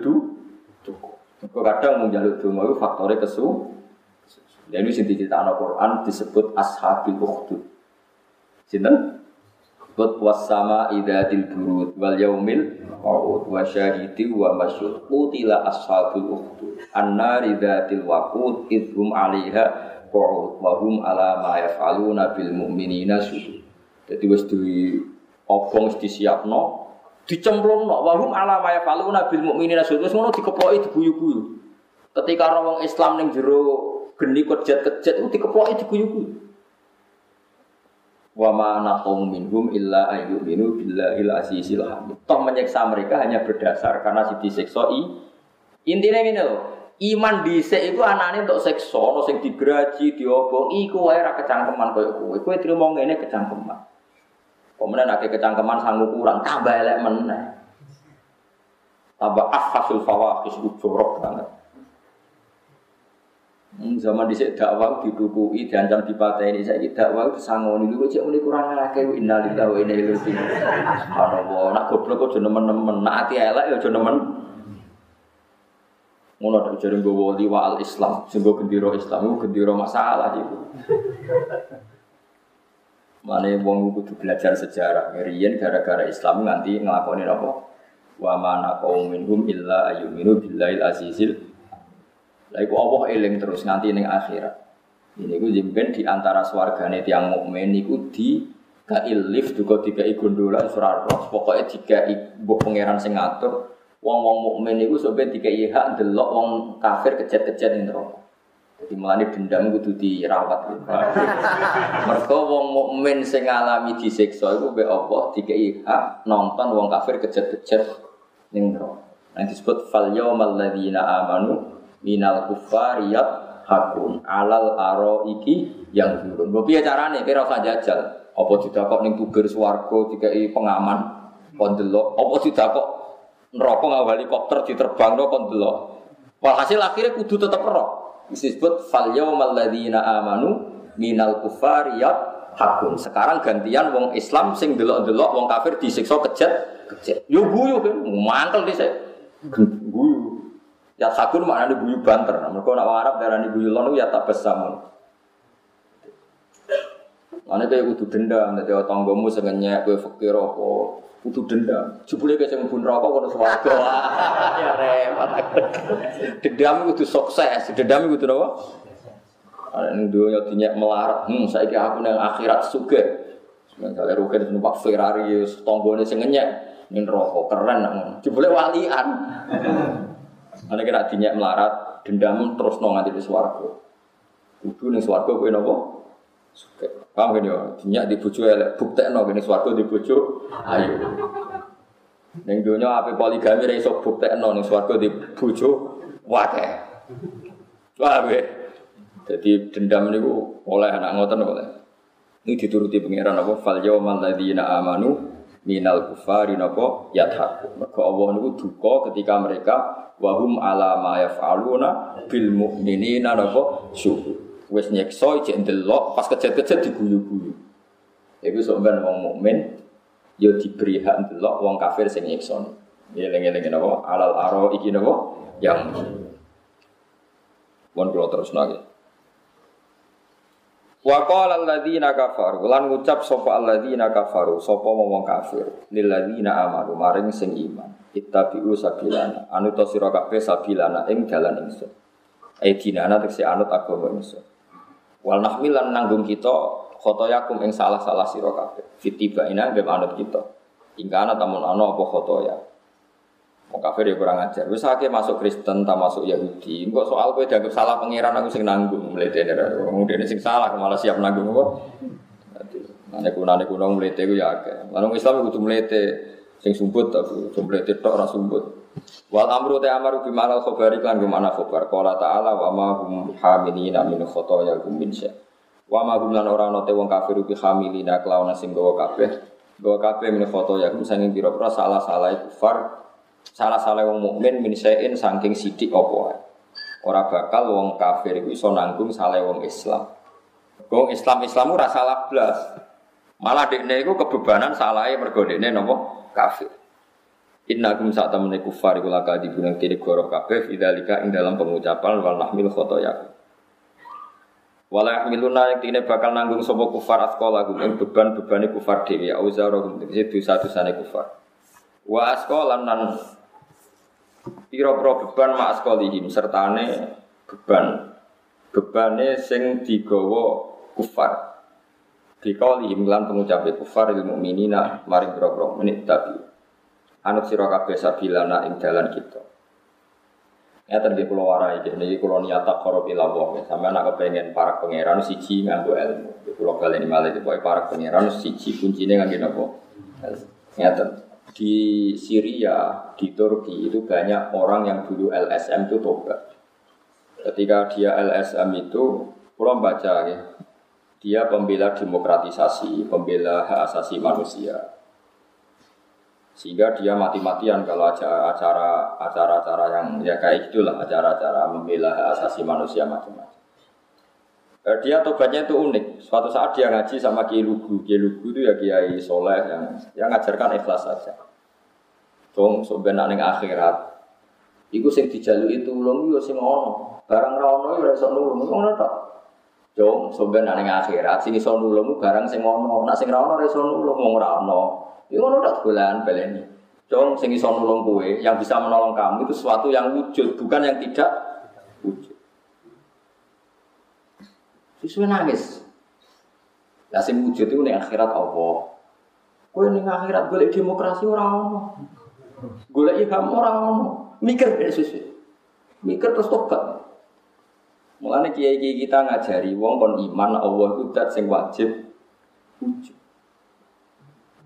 cukup. Kok kadang mau donga itu faktore kesu. Jadi sing diceritakan Quran disebut ashabil ukhdud. Sinten? Qut was-sama idzatil burud wal yaumil mawud wa syahidi wa masyhud qutila ashabul ukhdud annari dzatil waqud idhum 'alaiha qu'ud wa hum 'ala ma yaf'aluna bil mu'minina. Dadi wis di obong wis disiapno dicemplungno wa hum 'ala ma yaf'aluna bil mu'minina syuhud. Wis ngono dikeploki diguyu-guyu. Ketika orang Islam ning jero geni itu dikeploki diguyu-guyu wa ma naqum minhum illa ayyuminu billahil azizil hamid. Toh menyiksa mereka hanya berdasar karena si disiksa i. Intinya ini loh, iman dhisik iku anane untuk siksa, ono sing digraji, diobong, iku wae ra kecangkeman koyo kowe. Kowe trimo ngene kecangkeman. Kemudian akeh kecangkeman sanggup kurang, tambah elek meneh. Tambah afhasul fawahis jorok banget. Hmm, zaman dhisik dakwah didukui diancam dipateni saiki dakwah disangoni niku cek muni kurang akeh innalillahi wa inna ilaihi raji'un. Subhanallah, nak goblok aja nemen-nemen, nak ati elek ya aja nemen. Ngono tak jare nggo wali wa al Islam, sing gendera Islam iku gendera masalah iku. Mane wong kudu belajar sejarah. Riyen gara-gara Islam nganti nglakoni apa? Wa mana qaum minhum illa ayyuminu billahil azizil lah iku Allah eling terus nganti ning akhirat. Ini ku jemben di antara swargane tiang mukmin niku di kail lift juga tiga gondola surah roh pokoknya tiga ibu pangeran sing ngatur wong wong mukmin niku sampai tiga hak delok wong kafir kecet-kecet ning neraka. Jadi melani dendam kudu dirawat. Mereka wong mukmin sing ngalami disiksa iku be Allah tiga hak nonton wong kafir kecet-kecet ning neraka. Nah disebut fal yaumal ladzina amanu minal kufariyat hakun alal aro iki yang turun. Gue piye carane? Kira usah jajal. Apa didakok ning tuger swarga dikai pengaman kon delok. Apa didakok neraka nggawa helikopter diterbangno kon delok. Walhasil akhirnya kudu tetep ero. Disebut fal yaumal ladzina amanu minal kufariyat hakun. Sekarang gantian wong Islam sing delok-delok wong kafir disiksa kejet kejet. Yo guyu kan, mantel dhisik. Guyu. Ya sakun maknanya guyu banter. Mereka nak Arab darah guyu lon ya tak besamun. Mana kayak kudu dendam, nanti tanggomu sengenyak, gue fakir apa, kudu dendam. Jebule kayak pun rokok kono swarga. Ya repot. Dendam kudu sukses, dendam kudu apa? Ada yang dunia dinyak melarat, hmm, saya kira aku yang akhirat suge. Misalnya rugen numpak Ferrari, tonggone sing ngenyek, ning rokok keren, jebule walian. Ana kira dinyak melarat, dendam terus nganti di swarga. Kudu ning swarga kowe napa? Suka. Paham kan ya? Dinyak di bojo elek, buktekno kene swarga di bojo ayo. Ning donya ape poligami ra iso buktekno ning swarga di bojo wae. Wah, Jadi dendam niku oleh anak ngoten oleh. Ini dituruti pangeran apa? Fal yawmal ladzina amanu minal kufari napa yadhaku. Mergo Allah niku duka ketika mereka wahum ala ma yaf'aluna bil mu'minina napa syuhud. Wes nyekso cek pas kejet-kejet diguyu-guyu. Iku sok ben wong mukmin yo diberi hak wong kafir sing nyekso. Ya lengi-lengi napa alal aro iki napa yang Mohon kalau terus lagi. Wa qala alladziina kafaru. Lan ngucap sapa alladziina kafaru sapa wong kafir. Lil ladzina amanu maring sing iman. Ittabi'u sabilana. Anu to sira kabeh sabilana ing dalan ingsun. Ai dinana tekse anut agama ingsun. Wal nahmilan nanggung kita khotoyakum ing salah-salah sira kabeh. Fitiba ina anut kita. Ingkana tamun ana apa khotoya Mau kafir ya kurang ajar. Wis akeh masuk Kristen, tak masuk Yahudi. Kok soal kowe dianggap salah pangeran aku sing nanggung mletene. Wong dene sing salah malah siap nanggung kok. Nek kunane kuno mlete ku ya akeh. Lan Islam kudu mlete sing sumbut tapi mlete tok ora sumbut. Wal amru ta amaru bi ma'al khabari kan ma'na khabar. Qala ta'ala wa ma hum hamilina min khotoya hum min sya. Wa ma hum lan ora ana te wong kafir bi hamilina kelawan sing gawa kabeh. Gawa kabeh min khotoya hum sanging pira-pira salah-salah kufar salah-salah wong mukmin min sayin saking sidik apa wae. Ora bakal wong kafir iku iso nanggung salah wong Islam. Wong Islam Islam ora salah blas. Malah dekne iku kebebanan salahe mergo dekne napa kafir. Inna kum saat temene kufar iku laka dibunuh kiri goro kabeh fidzalika ing dalam pengucapan wal nahmil khotoyakum. Wala yahmiluna yang tine bakal nanggung sapa kufar asqala ing beban-bebane kufar dhewe auzarahum tegese dosa-dosane kufar. Wa asqalan nan pira-pira beban ma asqalihim sertane beban bebane sing digawa kufar. Dikaulihim lan pengucape kufar ilmu mukminina maring pira-pira menit tapi anut sira kabeh sabilana ing dalan kita. Ya tadi pulau warai, jadi pulau niat tak korup ilawah. Sampai anak kepengen para pangeran siji nganggo ilmu. Di pulau kalian ini malah pokoknya para pangeran siji kuncinya nganggo nopo. Ya di Syria, di Turki itu banyak orang yang dulu LSM itu tobat. Ketika dia LSM itu, pulau baca ya, dia pembela demokratisasi, pembela hak asasi manusia. Sehingga dia mati-matian kalau acara acara-acara yang ya kayak itulah acara-acara membela hak asasi manusia macam-macam. Eh, dia tobatnya itu unik. Suatu saat dia ngaji sama Kiai Lugu. Kiai Lugu itu ya Kiai Soleh yang yang ngajarkan ikhlas saja. Dong sebenarnya ning akhirat. Iku sing itu ulung yo sing ono. Barang ra ono yo iso nulung. Ngono tok. Dong sebenarnya ning akhirat sing iso nulung barang sing ono. Nek sing ra ono iso nulung wong ora ono. Iku ngono tok bulan baleni. Dong sing iso nulung kowe yang bisa menolong kamu itu sesuatu yang wujud, bukan yang tidak wujud. Sesuai nangis. Lah sing wujud itu ning akhirat Allah. Kowe ning akhirat golek demokrasi ora ono. Golek ilham orang. Mikir dari susu. Mikir terus tobat. Mulane kiai-kiai kita ngajari wong kon iman Allah itu dat sing wajib wujud.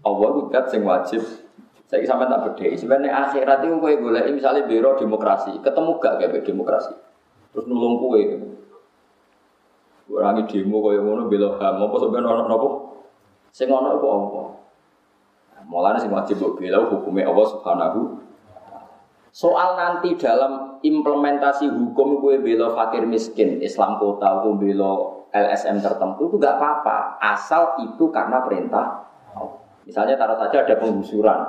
Allah itu dat sing wajib saya sampai tak beda. Sebenarnya akhirat itu kue golek misalnya biro demokrasi, ketemu gak kayak demokrasi, terus nulung kue. Kurangi demo kue ngono bela ham, apa sebenarnya orang nopo? Sing ono itu apa? Mulanya sing wajib mbok bela hukumnya Allah Subhanahu Soal nanti dalam implementasi hukum gue bela fakir miskin, Islam kota, gue bela LSM tertentu itu gak apa-apa, asal itu karena perintah. Misalnya taruh saja ada penggusuran,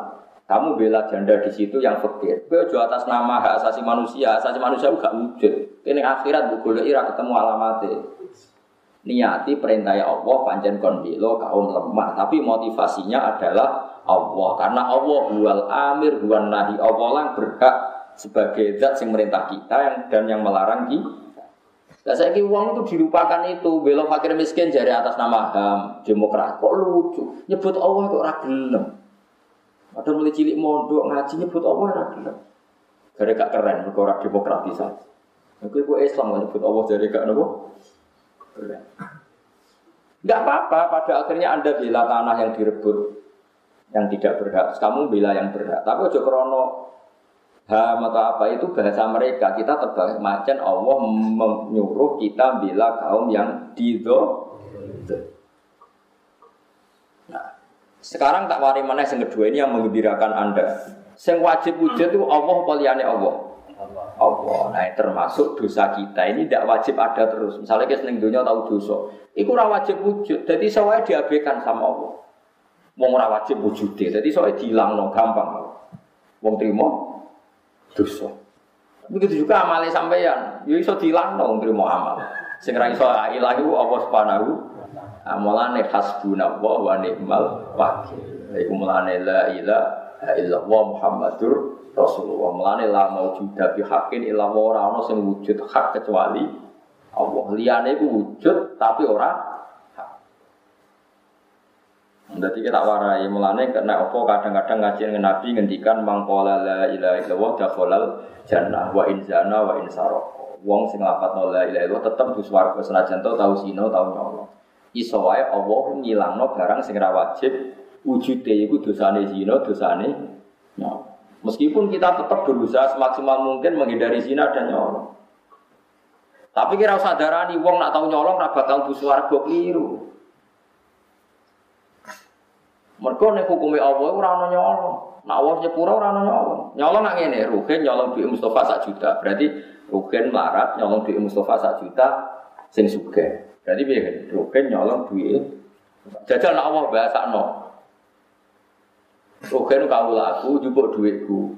kamu bela janda di situ yang fakir, gue jual atas nama hak asasi manusia, asasi manusia gak wujud. Ini akhirat gue ira ketemu alamatnya. Niati perintah Allah panjen kondilo kaum lemah, tapi motivasinya adalah Allah karena Allah bual amir bual nahi Allah lah berhak sebagai zat yang merintah kita yang dan yang melarang kita. Nah, saya kira uang itu dilupakan itu belok fakir miskin jari atas nama ham demokrat kok lucu nyebut Allah kok ragilem. Ada mulai cilik mondok ngaji nyebut Allah ragilem. Gara gak keren mereka demokratisasi. Aku itu Islam nyebut Allah jadi gak nopo. Keren. Gak apa-apa, pada akhirnya Anda bela tanah yang direbut yang tidak berhak. Kamu bela yang berhak. Tapi ojo krono ham atau apa itu bahasa mereka. Kita terbalik macam Allah menyuruh kita bela kaum yang dido. Nah, sekarang tak wari mana yang kedua ini yang mengembirakan anda. Yang wajib wujud itu Allah poliane Allah. Allah. Nah, termasuk dosa kita ini tidak wajib ada terus. Misalnya kita seneng dunia tahu dosa, itu ora wajib wujud. Jadi soalnya diabaikan sama Allah. Wong ora wajib wujud Jadi soalnya no gampang. Wong terima dosa. Begitu juga amalnya sampeyan, yo iso dilangno wong terima amal. Sing ra iso ilahi Allah Subhanahu Amalane hasbunallah wa ni'mal wakil. Iku mulane la ilaha illallah Muhammadur Rasulullah melane la maujuda bi haqqin illa wa ora ana sing wujud hak kecuali Allah. Liyane iku wujud tapi ora hak. Jadi kita warai mulane karena apa kadang-kadang ngaji dengan Nabi ngendikan mangkola la ilaha illallah dakhalal jannah wa in zana wa in saraq. Wong sing lafadzno la ilaha illallah tetep di swarga senajan tau tau sino tau nyolong. Iso wae Allah ngilangno barang sing ra wajib wujude iku dosane zina, dosane nyolong. Meskipun kita tetap berusaha semaksimal mungkin menghindari zina dan nyolong. Tapi kira usah darani wong nak tahu nyolong ra bakal bu swarga keliru. Mergo nek hukume Allah ora ana nyolong. Nak Allah nyepuro ora ana nyolong. Nyolong nak ngene, Rugen nyolong duit Mustafa sak juta. Berarti Rugen melarat nyolong duit Mustafa sak juta sing sugih. Berarti piye? Rugen nyolong duit Jajal nak Allah bahasakno. Rogen kau laku, jupuk duitku.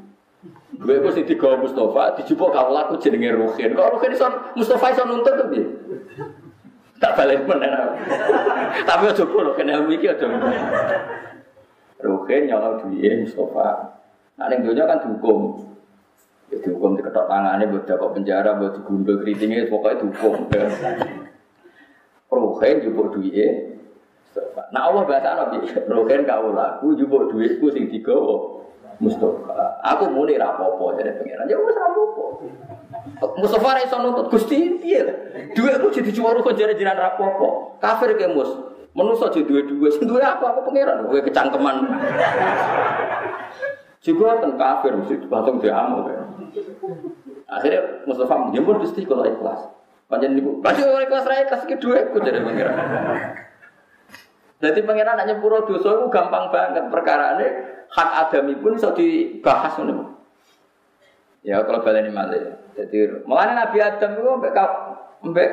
Duitku sing digawa Mustafa, dijupuk kau laku jenenge Rogen. Kok Rogen iso Mustafa iso nuntut to piye? Tak balik mana. Tapi aja kok Rogen ilmu iki aja. Rogen nyolong duit Mustafa. Nah ning donya kan dihukum. Ya dihukum diketok tangane buat kok penjara, buat digundul keritingnya, pokoknya dihukum. Rogen jupuk duit Nah Allah bahasa Nabi, rohen kau laku, jubuk duitku sing digawa. Mustafa, aku muni rapopo jadi pengiran, ya wis rapopo. Mustafa ra iso nuntut Gusti piye? Duitku jadi juara kok jadi jiran rapopo. Kafir ke mus. Manusa jadi duwe-duwe, sing duwe apa aku pengiran, kowe kecangkeman. Juga ten kafir mesti langsung diamu. Akhirnya Mustafa menjemput Gusti kalau ikhlas. Panjang ibu, pasti ikhlas ra ikhlas iki duitku jadi pengiran. Jadi pengiran hanya nyepuro dosa itu gampang banget perkara ini hak adami pun bisa dibahas nih. Ya kalau balik malah. Jadi malah Nabi Adam itu mbek mbek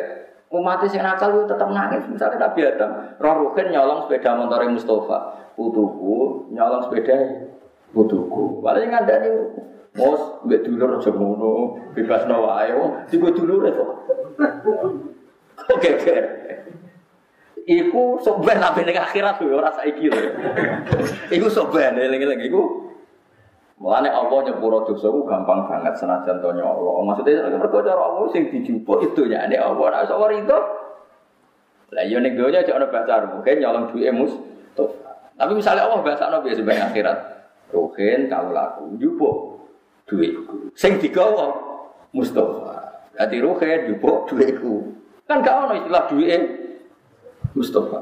umat yang nakal itu tetap nangis. Misalnya Nabi Adam, roh nyolong sepeda motor Mustafa, putuku nyolong sepeda putuku. Paling ada nih Mos, mbek dulur bebas nawa ayo, tiga dulur itu. Oke, oke. Iku soben sampai ning akhirat tuh ora saiki lho. Iku soben eling-eling iku. Mulane Allah nyepuro dosa ku gampang banget senajan to Allah. Maksudnya mergo cara Allah sing dijupuk itu ya nek Allah ora iso itu. Lah yo ning donya cek ana bahasa mungkin nyolong duwe mus. Tapi misalnya Allah bahasa ana biasa sebagai akhirat. Rohen kau laku jupuk duitku. Sing digawa Mustafa. Jadi rohen jupuk duitku. Kan gak ono istilah duit Mustafa.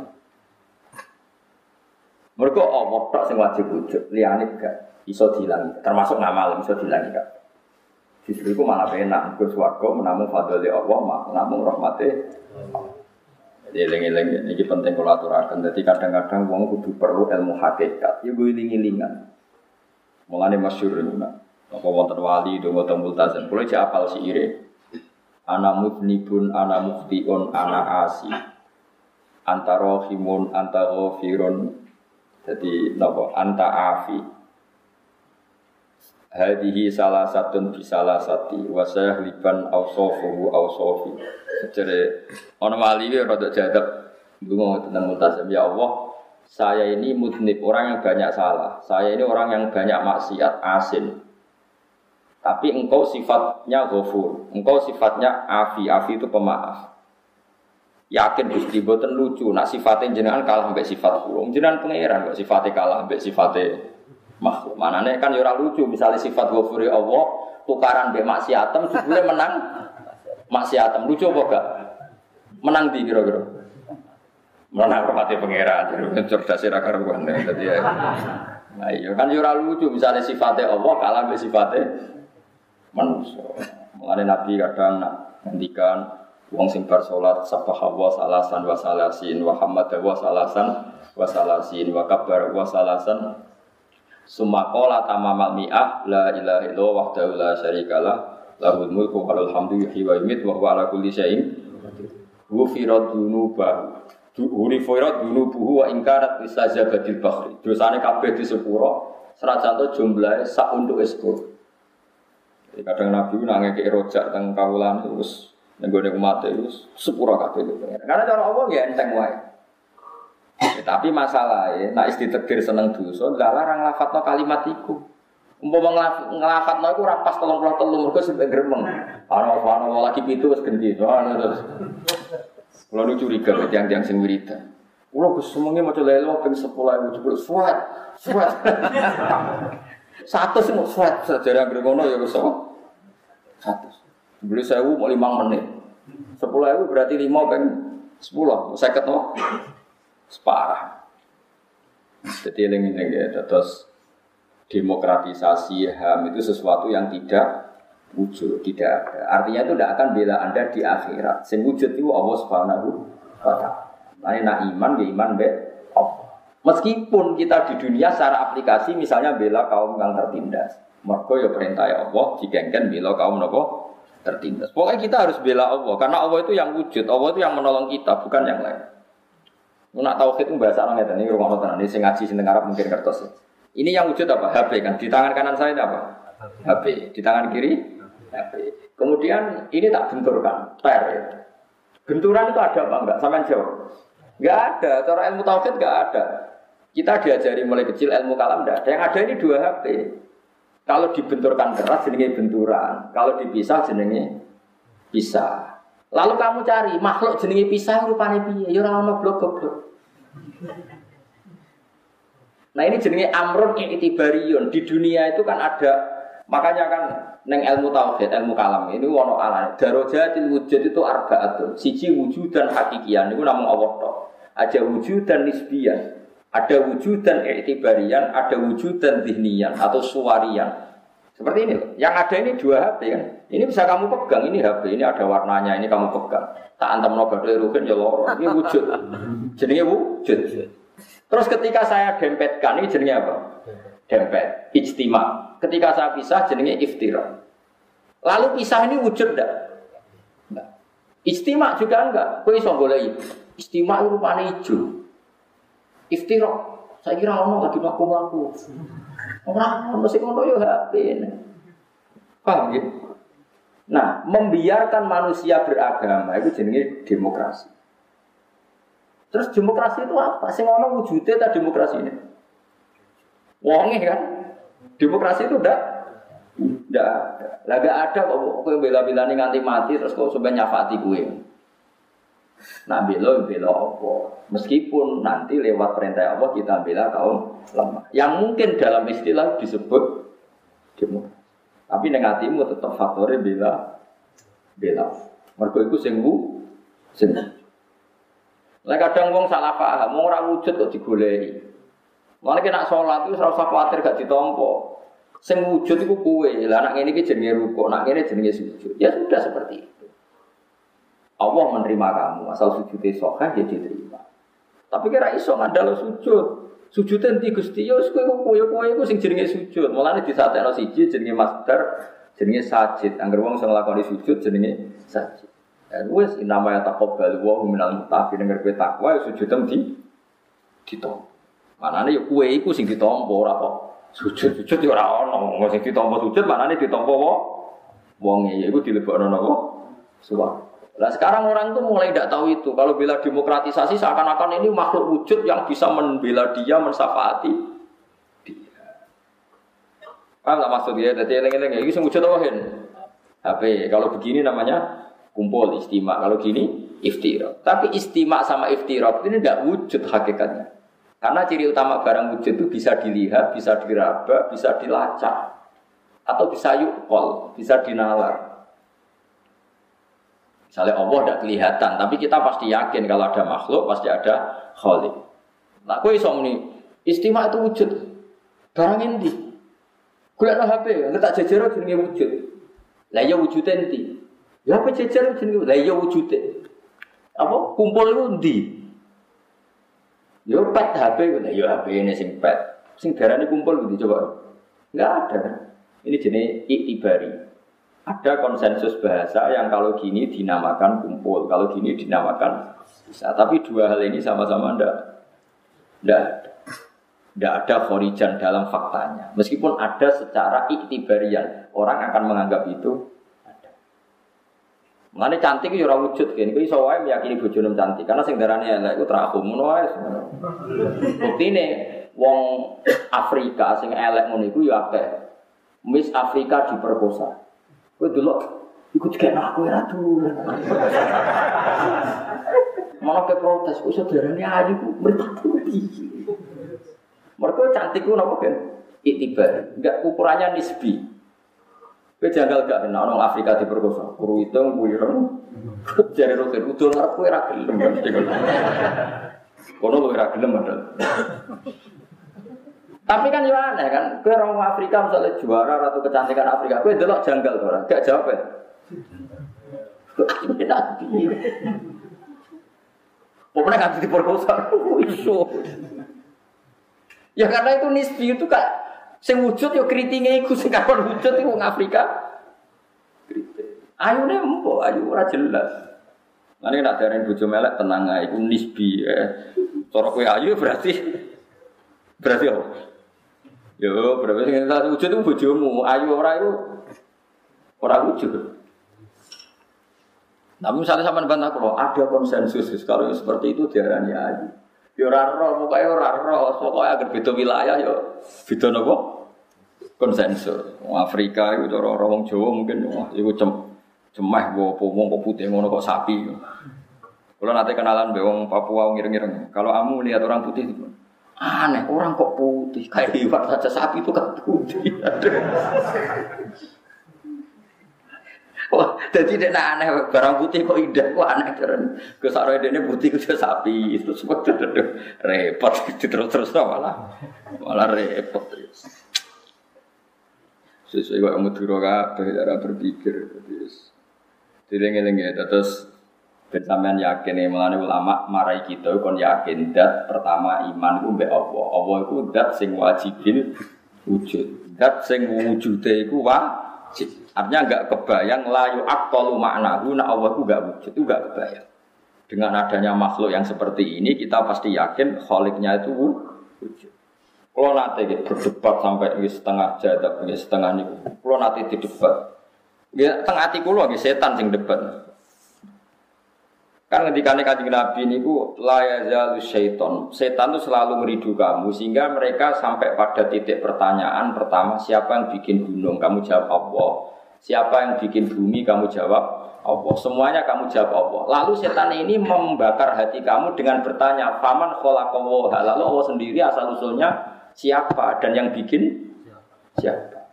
Mereka Allah tak sing wajib wujud, liyane gak iso dilangi, termasuk ngamal iso dilangi gak. Justru itu malah enak, Gus warga menamu fadli Allah, menamu rahmati Jadi eling-eling ini penting kalau aturakan. Jadi kadang-kadang wong kudu perlu ilmu hakikat. Ya gue iling-ilingan. Mulane masyhur ini. Apa wonten wali do wonten multazam. Kulo cek apal si ire. Ana mudnibun, ana muftiun, ana asi antara himun anta ghafirun. Jadi napa? Anta afi. Hadihi salah satun di salah sati wa sayahliban awsofuhu awsofi jadi orang wali ini rada jadab ngomong tentang multazam ya Allah saya ini mudnib orang yang banyak salah. Saya ini orang yang banyak maksiat asin. Tapi engkau sifatnya ghafur. Engkau sifatnya afi. Afi itu pemaaf Yakin Gusti boten lucu, nak sifatnya jenengan kalah mbek sifat kula. Jenengan pangeran kok sifatnya kalah mbek sifatnya makhluk. Manane kan ya ora lucu, misalnya sifat ghafuri Allah tukaran mbek maksiatem jebule menang maksiatem. Lucu apa gak? Menang di kira-kira. Menang hormati pangeran, cerdas ra karuan. Dadi ya. Nah, iya kan ya ora lucu, misalnya sifatnya Allah kalah mbek sifatnya manusia. Mengenai Nabi kadang nak ngendikan Wong sing bar salat sabah wa salasan wa salasin wa hamad wa salasan wa salasin wa kabar wa salasan. Summa qala mi'ah la ilaha illallah wahdahu la syarikalah Lahul mulku walul hamdu yuhyi wa yumiit wa huwa ala kulli syai'in Wufirat dunubahu Hurifirat dunubuhu wa ingkarat istajabadil bakhri. Dosane kabeh di jumlahnya sak untuk eskur kadang Nabi nangis ke rojak tentang kawulan terus nenggone umat itu sepuro kabeh Karena cara Allah ya enteng wae Ya, tapi masalah ya, nak istiqdir seneng dosa, lah larang lafadzno kalimat iku. Umpama nglafadzno iku ora pas 33 mergo sampe gremeng. Ana ana lagi pitu wis gendhi. terus. Kulo nu curiga ke tiang-tiang sing wiridan. Kulo Gus semuanya maca lelo ping 10.000 jebul suat. Suat. Satu mau suat sejarah ngono ya wis? Beli sewu mau lima menit. Sepuluh ribu berarti lima peng sepuluh. Saya ketemu separah. Jadi ini ya, terus demokratisasi HAM itu sesuatu yang tidak wujud, tidak ada. Artinya itu tidak akan bela Anda di akhirat. Sing wujud itu Allah Subhanahu wa taala. Nak iman ya iman be Meskipun kita di dunia secara aplikasi misalnya bela kaum yang tertindas. Mergo ya perintah Allah digengken bela kaum nopo tertindas. Pokoknya kita harus bela Allah karena Allah itu yang wujud, Allah itu yang menolong kita, bukan yang lain. Nak tauhid itu bahasa orang ini rumah tenan ini sing ngaji sing Arab mungkin kertas. Ini yang wujud apa? HP kan. Di tangan kanan saya apa? HP. Di tangan kiri HP. Kemudian ini tak benturkan, per. Benturan itu ada apa enggak? Sampai jawab. Enggak ada. Cara ilmu tauhid enggak ada. Kita diajari mulai kecil ilmu kalam enggak ada. Yang ada ini dua HP. Kalau dibenturkan keras jenenge benturan. Kalau dipisah jenenge pisah. Lalu kamu cari makhluk jenenge pisah rupane piye? Ya ora ono blok goblok. Nah ini jenenge amrun i'tibariun. Di dunia itu kan ada makanya kan neng ilmu tauhid, ilmu kalam ini wono ala darajatil wujud itu arbaatun. Siji wujud dan hakikian itu namung Allah tok. Ada wujud dan nisbian. Ada wujud dan i'tibarian, ada wujud dan zihnian atau suwarian. Seperti ini loh. Yang ada ini dua HP kan. Ini bisa kamu pegang, ini HP, ini ada warnanya, ini kamu pegang. Tak antam no badai rugen ya. Ini wujud. Jadinya wujud. Terus ketika saya dempetkan, ini jadinya apa? Dempet, ijtima. Ketika saya pisah, jadinya iftira. Lalu pisah ini wujud enggak? Enggak. Ijtima juga enggak. Kau iso boleh Istima itu rupanya hijau. Iftira. Saya kira orang lagi melaku-melaku. Orang mesti ngono yo HP. Paham ya? Nah, membiarkan manusia beragama itu jenenge demokrasi. Terus demokrasi itu apa? Sing ono wujudnya ta demokrasi ini. Wonge kan? Demokrasi itu udah udah ada. Lah gak ada kok bela-belani nganti mati terus kok sampe nyafati gue. Nah bela bela apa? Meskipun nanti lewat perintah Allah kita bela kaum lemah. Yang mungkin dalam istilah disebut demokrasi. Tapi negatimu tetap faktornya bela bela. Mergo itu sing sing Lah kadang wong salah paham, ora wujud kok digoleki. Malah kena sholat itu ora usah kuwatir gak ditompo. Sing wujud iku kowe. Lah iki jenenge ruko, nak ngene jenenge sujud. Ya sudah seperti itu. Allah menerima kamu, asal sujudnya sohah ya diterima. Tapi kira iso ngandalo sujud. Sujud nanti Gusti wis kowe kowe kowe iku sing jenenge sujud. Mulane disatekno siji jenenge master, jenenge sajid. Angger wong sing nglakoni sujud jenenge sajid. Dan wis nama ya taqabbal wa minal muttaqin denger kowe takwa ya sujud di ditompo. Manane ya kowe iku sing ditompo ora kok sujud-sujud ya ora ono. Wong sing ditompo sujud manane ditompo wong wong ya iku dilebokno napa? Suwak. Nah sekarang orang tuh mulai tidak tahu itu. Kalau bela demokratisasi seakan-akan ini makhluk wujud yang bisa membela dia, mensafaati dia. Paham tak maksud dia? Jadi eleng-eleng ini wujud apa HP. Kalau begini namanya kumpul istimak. Kalau gini iftirok. Tapi istimak sama iftirok ini tidak wujud hakikatnya. Karena ciri utama barang wujud itu bisa dilihat, bisa diraba, bisa dilacak. Atau bisa yukol, bisa dinalar. Misalnya Allah tidak kelihatan, tapi kita pasti yakin kalau ada makhluk pasti ada khalik. Nah, kue iso ini istimewa itu wujud. Barang ini. Kuliah HP, nggak tak jajar jenenge wujud. Lah ya wujud enti. Ya apa jajar jenenge? Lah ya wujud. Apa kumpul itu ndi? Yo pet HP, lah yo HP ini sing pet. Sing kumpul gitu coba. Enggak ada kan. Ini jenis iktibari. Ada konsensus bahasa yang kalau gini dinamakan kumpul, kalau gini dinamakan bisa. Tapi dua hal ini sama-sama ndak ndak ndak ada khorijan dalam faktanya. Meskipun ada secara iktibarian, orang akan menganggap itu ada. Mengenai cantik itu orang wujud kan, itu iso wae meyakini bojone cantik karena sing darane elek iku terakhum ngono wae. Buktine wong Afrika sing elek ngono iku ya akeh. Miss Afrika diperkosa. Kowe delok iku dikene aku ora tulen. Malah ke protes, kok saudarane ayu ku mripatku. Mereka cantik ku napa kan? Itibar, enggak ukurannya nisbi. Kowe janggal gak kena orang Afrika diperkosa. Kuru hitung, wireng. Jare rutin, udul ngarep kowe ora gelem. Kono kowe ora gelem padahal. Tapi kan ya aneh kan, kowe orang Afrika misalnya juara ratu kecantikan Afrika, kowe delok janggal ora? Gak jawab ya. Nabi. Pokoknya kan diperkosa, iso. Ya karena itu nisbi itu kak, sing wujud yo kritingnya iku sing kapan wujud itu wong Afrika. Ayu nih empo, ayu ora jelas. Nanti nak darah bojo melek tenang aja, itu nisbi ya. Cara kue ayu berarti berarti apa? Yo berarti sing tak wujud itu bojomu, ayu ora itu ora wujud. Tapi misalnya sama bantah kalau ada konsensus kalau seperti itu diarani ayu. Ya ora roh, pokoknya ora roh, agar beda wilayah ya beda nopo konsensus. Afrika itu orang wong Jawa mungkin wah iku cem wo wong kok putih ngono kok sapi. Kalau nanti kenalan be Papua wong ireng-ireng. Kalau kamu lihat orang putih itu aneh, orang kok putih kayak iwak saja sapi itu kan putih. Wah, jadi dia aneh barang putih kok indah, kok aneh keren. Kesaroi dia putih itu sapi, itu semua repot, terus terus malah malah repot. Sesuai kok muduro kabeh cara berpikir. Dileng-eleng ya, terus ben sampean yakin ya, ulama marai kita kon yakin dat pertama iman iku mbek Allah. Allah iku dat sing wajibin wujud. Dat sing wujude iku wajib. Artinya enggak kebayang layu aktalu maknahu nak Allah itu enggak wujud, itu enggak kebayang. Dengan adanya makhluk yang seperti ini kita pasti yakin kholiknya itu wujud. Kalau nanti berdebat sampai setengah jadab, setengah ini, kalau nanti didebat, Ya tengah hati kulo setan sing debat. Kan ketika kanjeng Nabi niku la yazalu syaiton. Setan itu selalu meridu kamu sehingga mereka sampai pada titik pertanyaan pertama siapa yang bikin gunung? Kamu jawab Allah. Siapa yang bikin bumi? Kamu jawab Allah. Semuanya kamu jawab Allah. Lalu setan ini membakar hati kamu dengan bertanya, "Faman khalaqallah?" Lalu Allah sendiri asal usulnya siapa dan yang bikin siapa?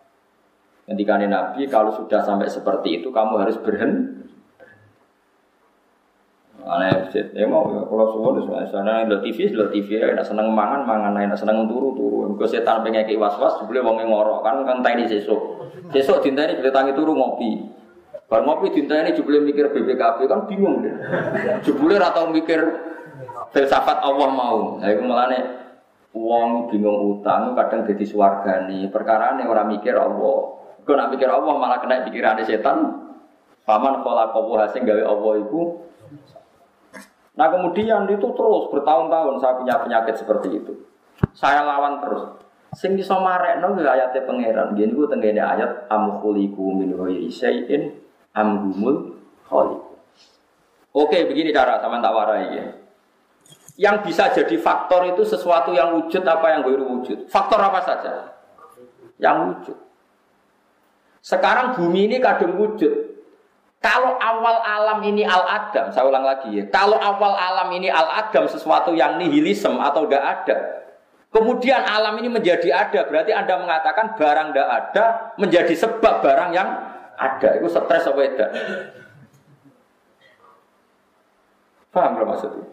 Ketika Nabi kalau sudah sampai seperti itu kamu harus berhenti. Aneh, ya mau ya kalau semua di sana ada TV, ada TV, ya seneng mangan, mangan, enak seneng turu, turu. Gue setan pengen kayak was was, boleh wong ngorok kan kan tadi sesuk, sesuk dinta ini boleh tangi turu ngopi. Bar ngopi dinta ini juga mikir BBKB kan bingung deh. Jebule atau mikir filsafat Allah mau. Nah, itu malah nih uang bingung utang kadang jadi swarga nih. Perkara nih orang mikir Allah. Kau nak pikir Allah malah kena pikiran setan. Paman pola kopo hasil gawe Allah itu. Nah kemudian itu terus bertahun-tahun saya punya penyakit seperti itu. Saya lawan terus. Sing iso marekno kuwi ayate pangeran. Gini ku tenggene ayat am khuliqu min ghairi syai'in. Oke, begini cara sama tak warai ya. Yang bisa jadi faktor itu sesuatu yang wujud apa yang gue wujud. Faktor apa saja? Yang wujud. Sekarang bumi ini kadung wujud. Kalau awal alam ini al-adam, saya ulang lagi ya. Kalau awal alam ini al-adam sesuatu yang nihilisme atau tidak ada. Kemudian alam ini menjadi ada, berarti Anda mengatakan barang tidak ada menjadi sebab barang yang ada. Itu stres apa tidak? Paham belum maksudnya?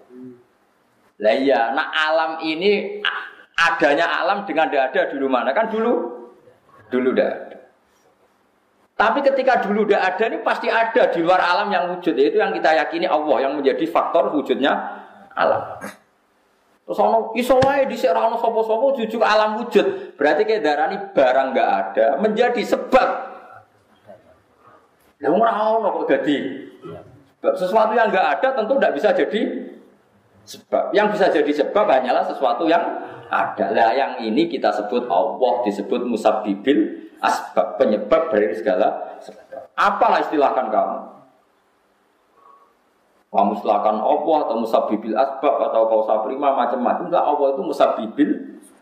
Lah iya, nah alam ini adanya alam dengan tidak ada dulu mana? Kan dulu dulu ada. Tapi ketika dulu udah ada ini pasti ada di luar alam yang wujud yaitu yang kita yakini Allah yang menjadi faktor wujudnya alam. Terus ono iso wae di ono sapa-sapa jujur alam wujud. Berarti kayak darah ini barang nggak ada menjadi sebab Lah ora ono kok jadi. Sesuatu yang enggak ada tentu tidak bisa jadi sebab. Yang bisa jadi sebab hanyalah sesuatu yang ada. Lah yang ini kita sebut Allah disebut musabbibil asbab penyebab dari segala. Apalah istilahkan kamu? Kamu istilahkan Allah atau musabbibil asbab atau kau sabrima macam-macam. Lah Allah itu musabbibil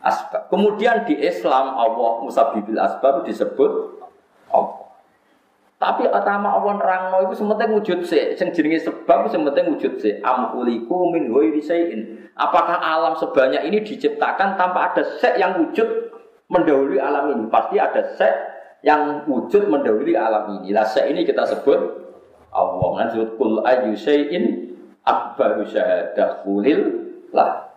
asbab. Kemudian di Islam Allah musabbibil asbab disebut Allah. Tapi atama Allah nerangno itu sementing wujud sih. Sing jenenge sebab sementing wujud sih. Amkuliku min. Apakah alam sebanyak ini diciptakan tanpa ada sek yang wujud mendahului alam ini? Pasti ada sek yang wujud mendahului alam ini. Lah sek ini kita sebut Allah. Disebut kul ayu syai'in akbaru syahadah kulil lah.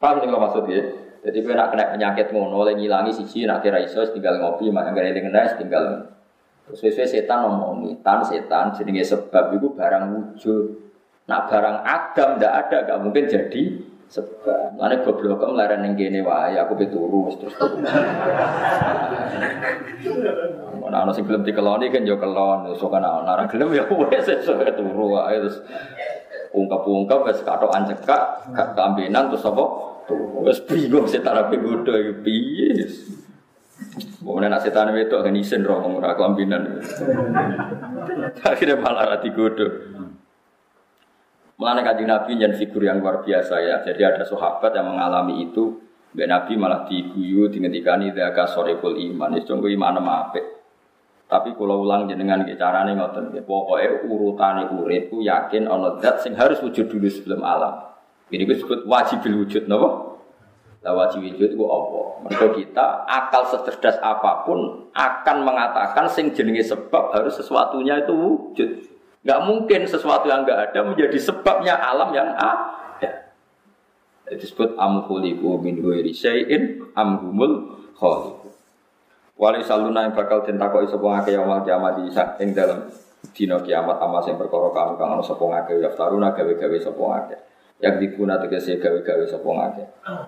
Paham sing maksudnya? Jadi kalau nak kena penyakit ngono, oleh ngilangi siji, nak kira iso tinggal ngopi, maka gak ada tinggal Sesuai setan ngomongi, tan setan jadi sebab itu barang wujud. Nak barang agam ndak ada, gak mungkin jadi sebab. Mana goblok kamu laren yang gini wah, aku beturu terus terus. Mana ana sing gelem dikeloni kan yo kelon, so kan ana gelem ya wes so turu wae terus ungkap-ungkap wis katokan cekak, gak kambenan terus apa? Wis bingung setan ape godho iki piye. Kemudian nak setan itu kan isen roh ora kelambinan. Akhirnya malah rati godo. Mulanya kaji Nabi yang figur yang luar biasa ya. Jadi ada sahabat yang mengalami itu. Mbak Nabi malah diguyu, dingetikani daka sorekul iman. Itu cunggu iman sama apik. Tapi kalau ulang jenengan ke carane ngoten nggih. Pokoke urutane urip ku yakin ana zat sing harus wujud dulu sebelum alam. Ini disebut wajibil wujud napa? Lah wajib wujud itu apa? Mereka kita akal secerdas apa pun akan mengatakan sing jenenge sebab harus sesuatunya itu wujud. Gak mungkin sesuatu yang gak ada menjadi sebabnya alam yang ada. Itu disebut amhuliku min ghairi syai'in amhumul khaliq. Wali saluna yang bakal kok iso ngake yaumul kiamat di ing dalam dina kiamat ama sing perkara kang kang ana sapa ngake gawe-gawe sapa ngake yang dibuna tegese gawe-gawe sapa ngake.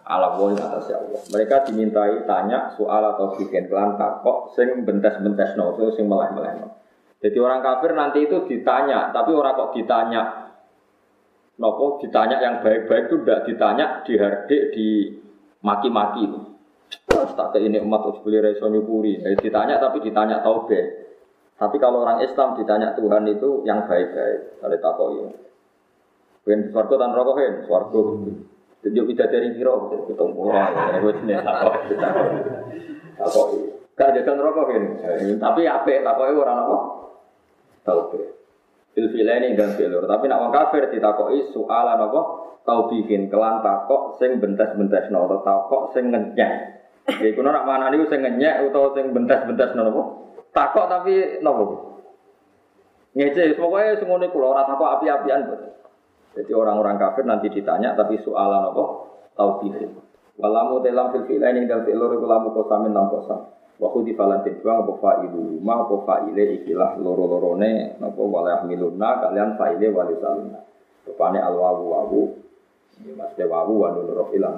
Ala wong atas ya Allah. Mereka dimintai tanya soal atau bikin kelan takok sing bentes-bentes no, sing meleh-meleh. Jadi orang kafir nanti itu ditanya, tapi orang kok ditanya nopo ditanya yang baik-baik itu tidak ditanya dihardik di maki-maki tak ini umat harus beli reso nyukuri. Jadi ditanya tapi ditanya taube. Tapi kalau orang Islam ditanya Tuhan itu yang baik-baik. Kalau takok ini. Ben swarga tan rokok swarga. Jadi kita dari kiro, kita mulai, gue sini takok, takok. Gak jajan rokok hen, tapi apa? Takoknya orang apa? Tahu be. ini dan filur, tapi nak orang kafir ditakoi soalan apa? Tahu bikin kelan takok, sing bentes-bentes no, atau takok sing ngenyek. Jadi kuno nak mana nih sing ngenyek atau sing bentes-bentes no? Takok tapi nopo. Ngece, pokoknya semuanya kulo rata kok api-apian. Jadi orang-orang kafir nanti ditanya tapi soalan apa? Tauhid. Walamu dalam fil fi'la ini dan fi'l loro lamu kosamin lam kosam. Wa khudi falantin dua apa fa'ilu ma apa fa'ile ikilah loro-lorone napa walah miluna kalian fa'ile wali salina. Rupane al wawu. Ini mas wawu wa nun rofilah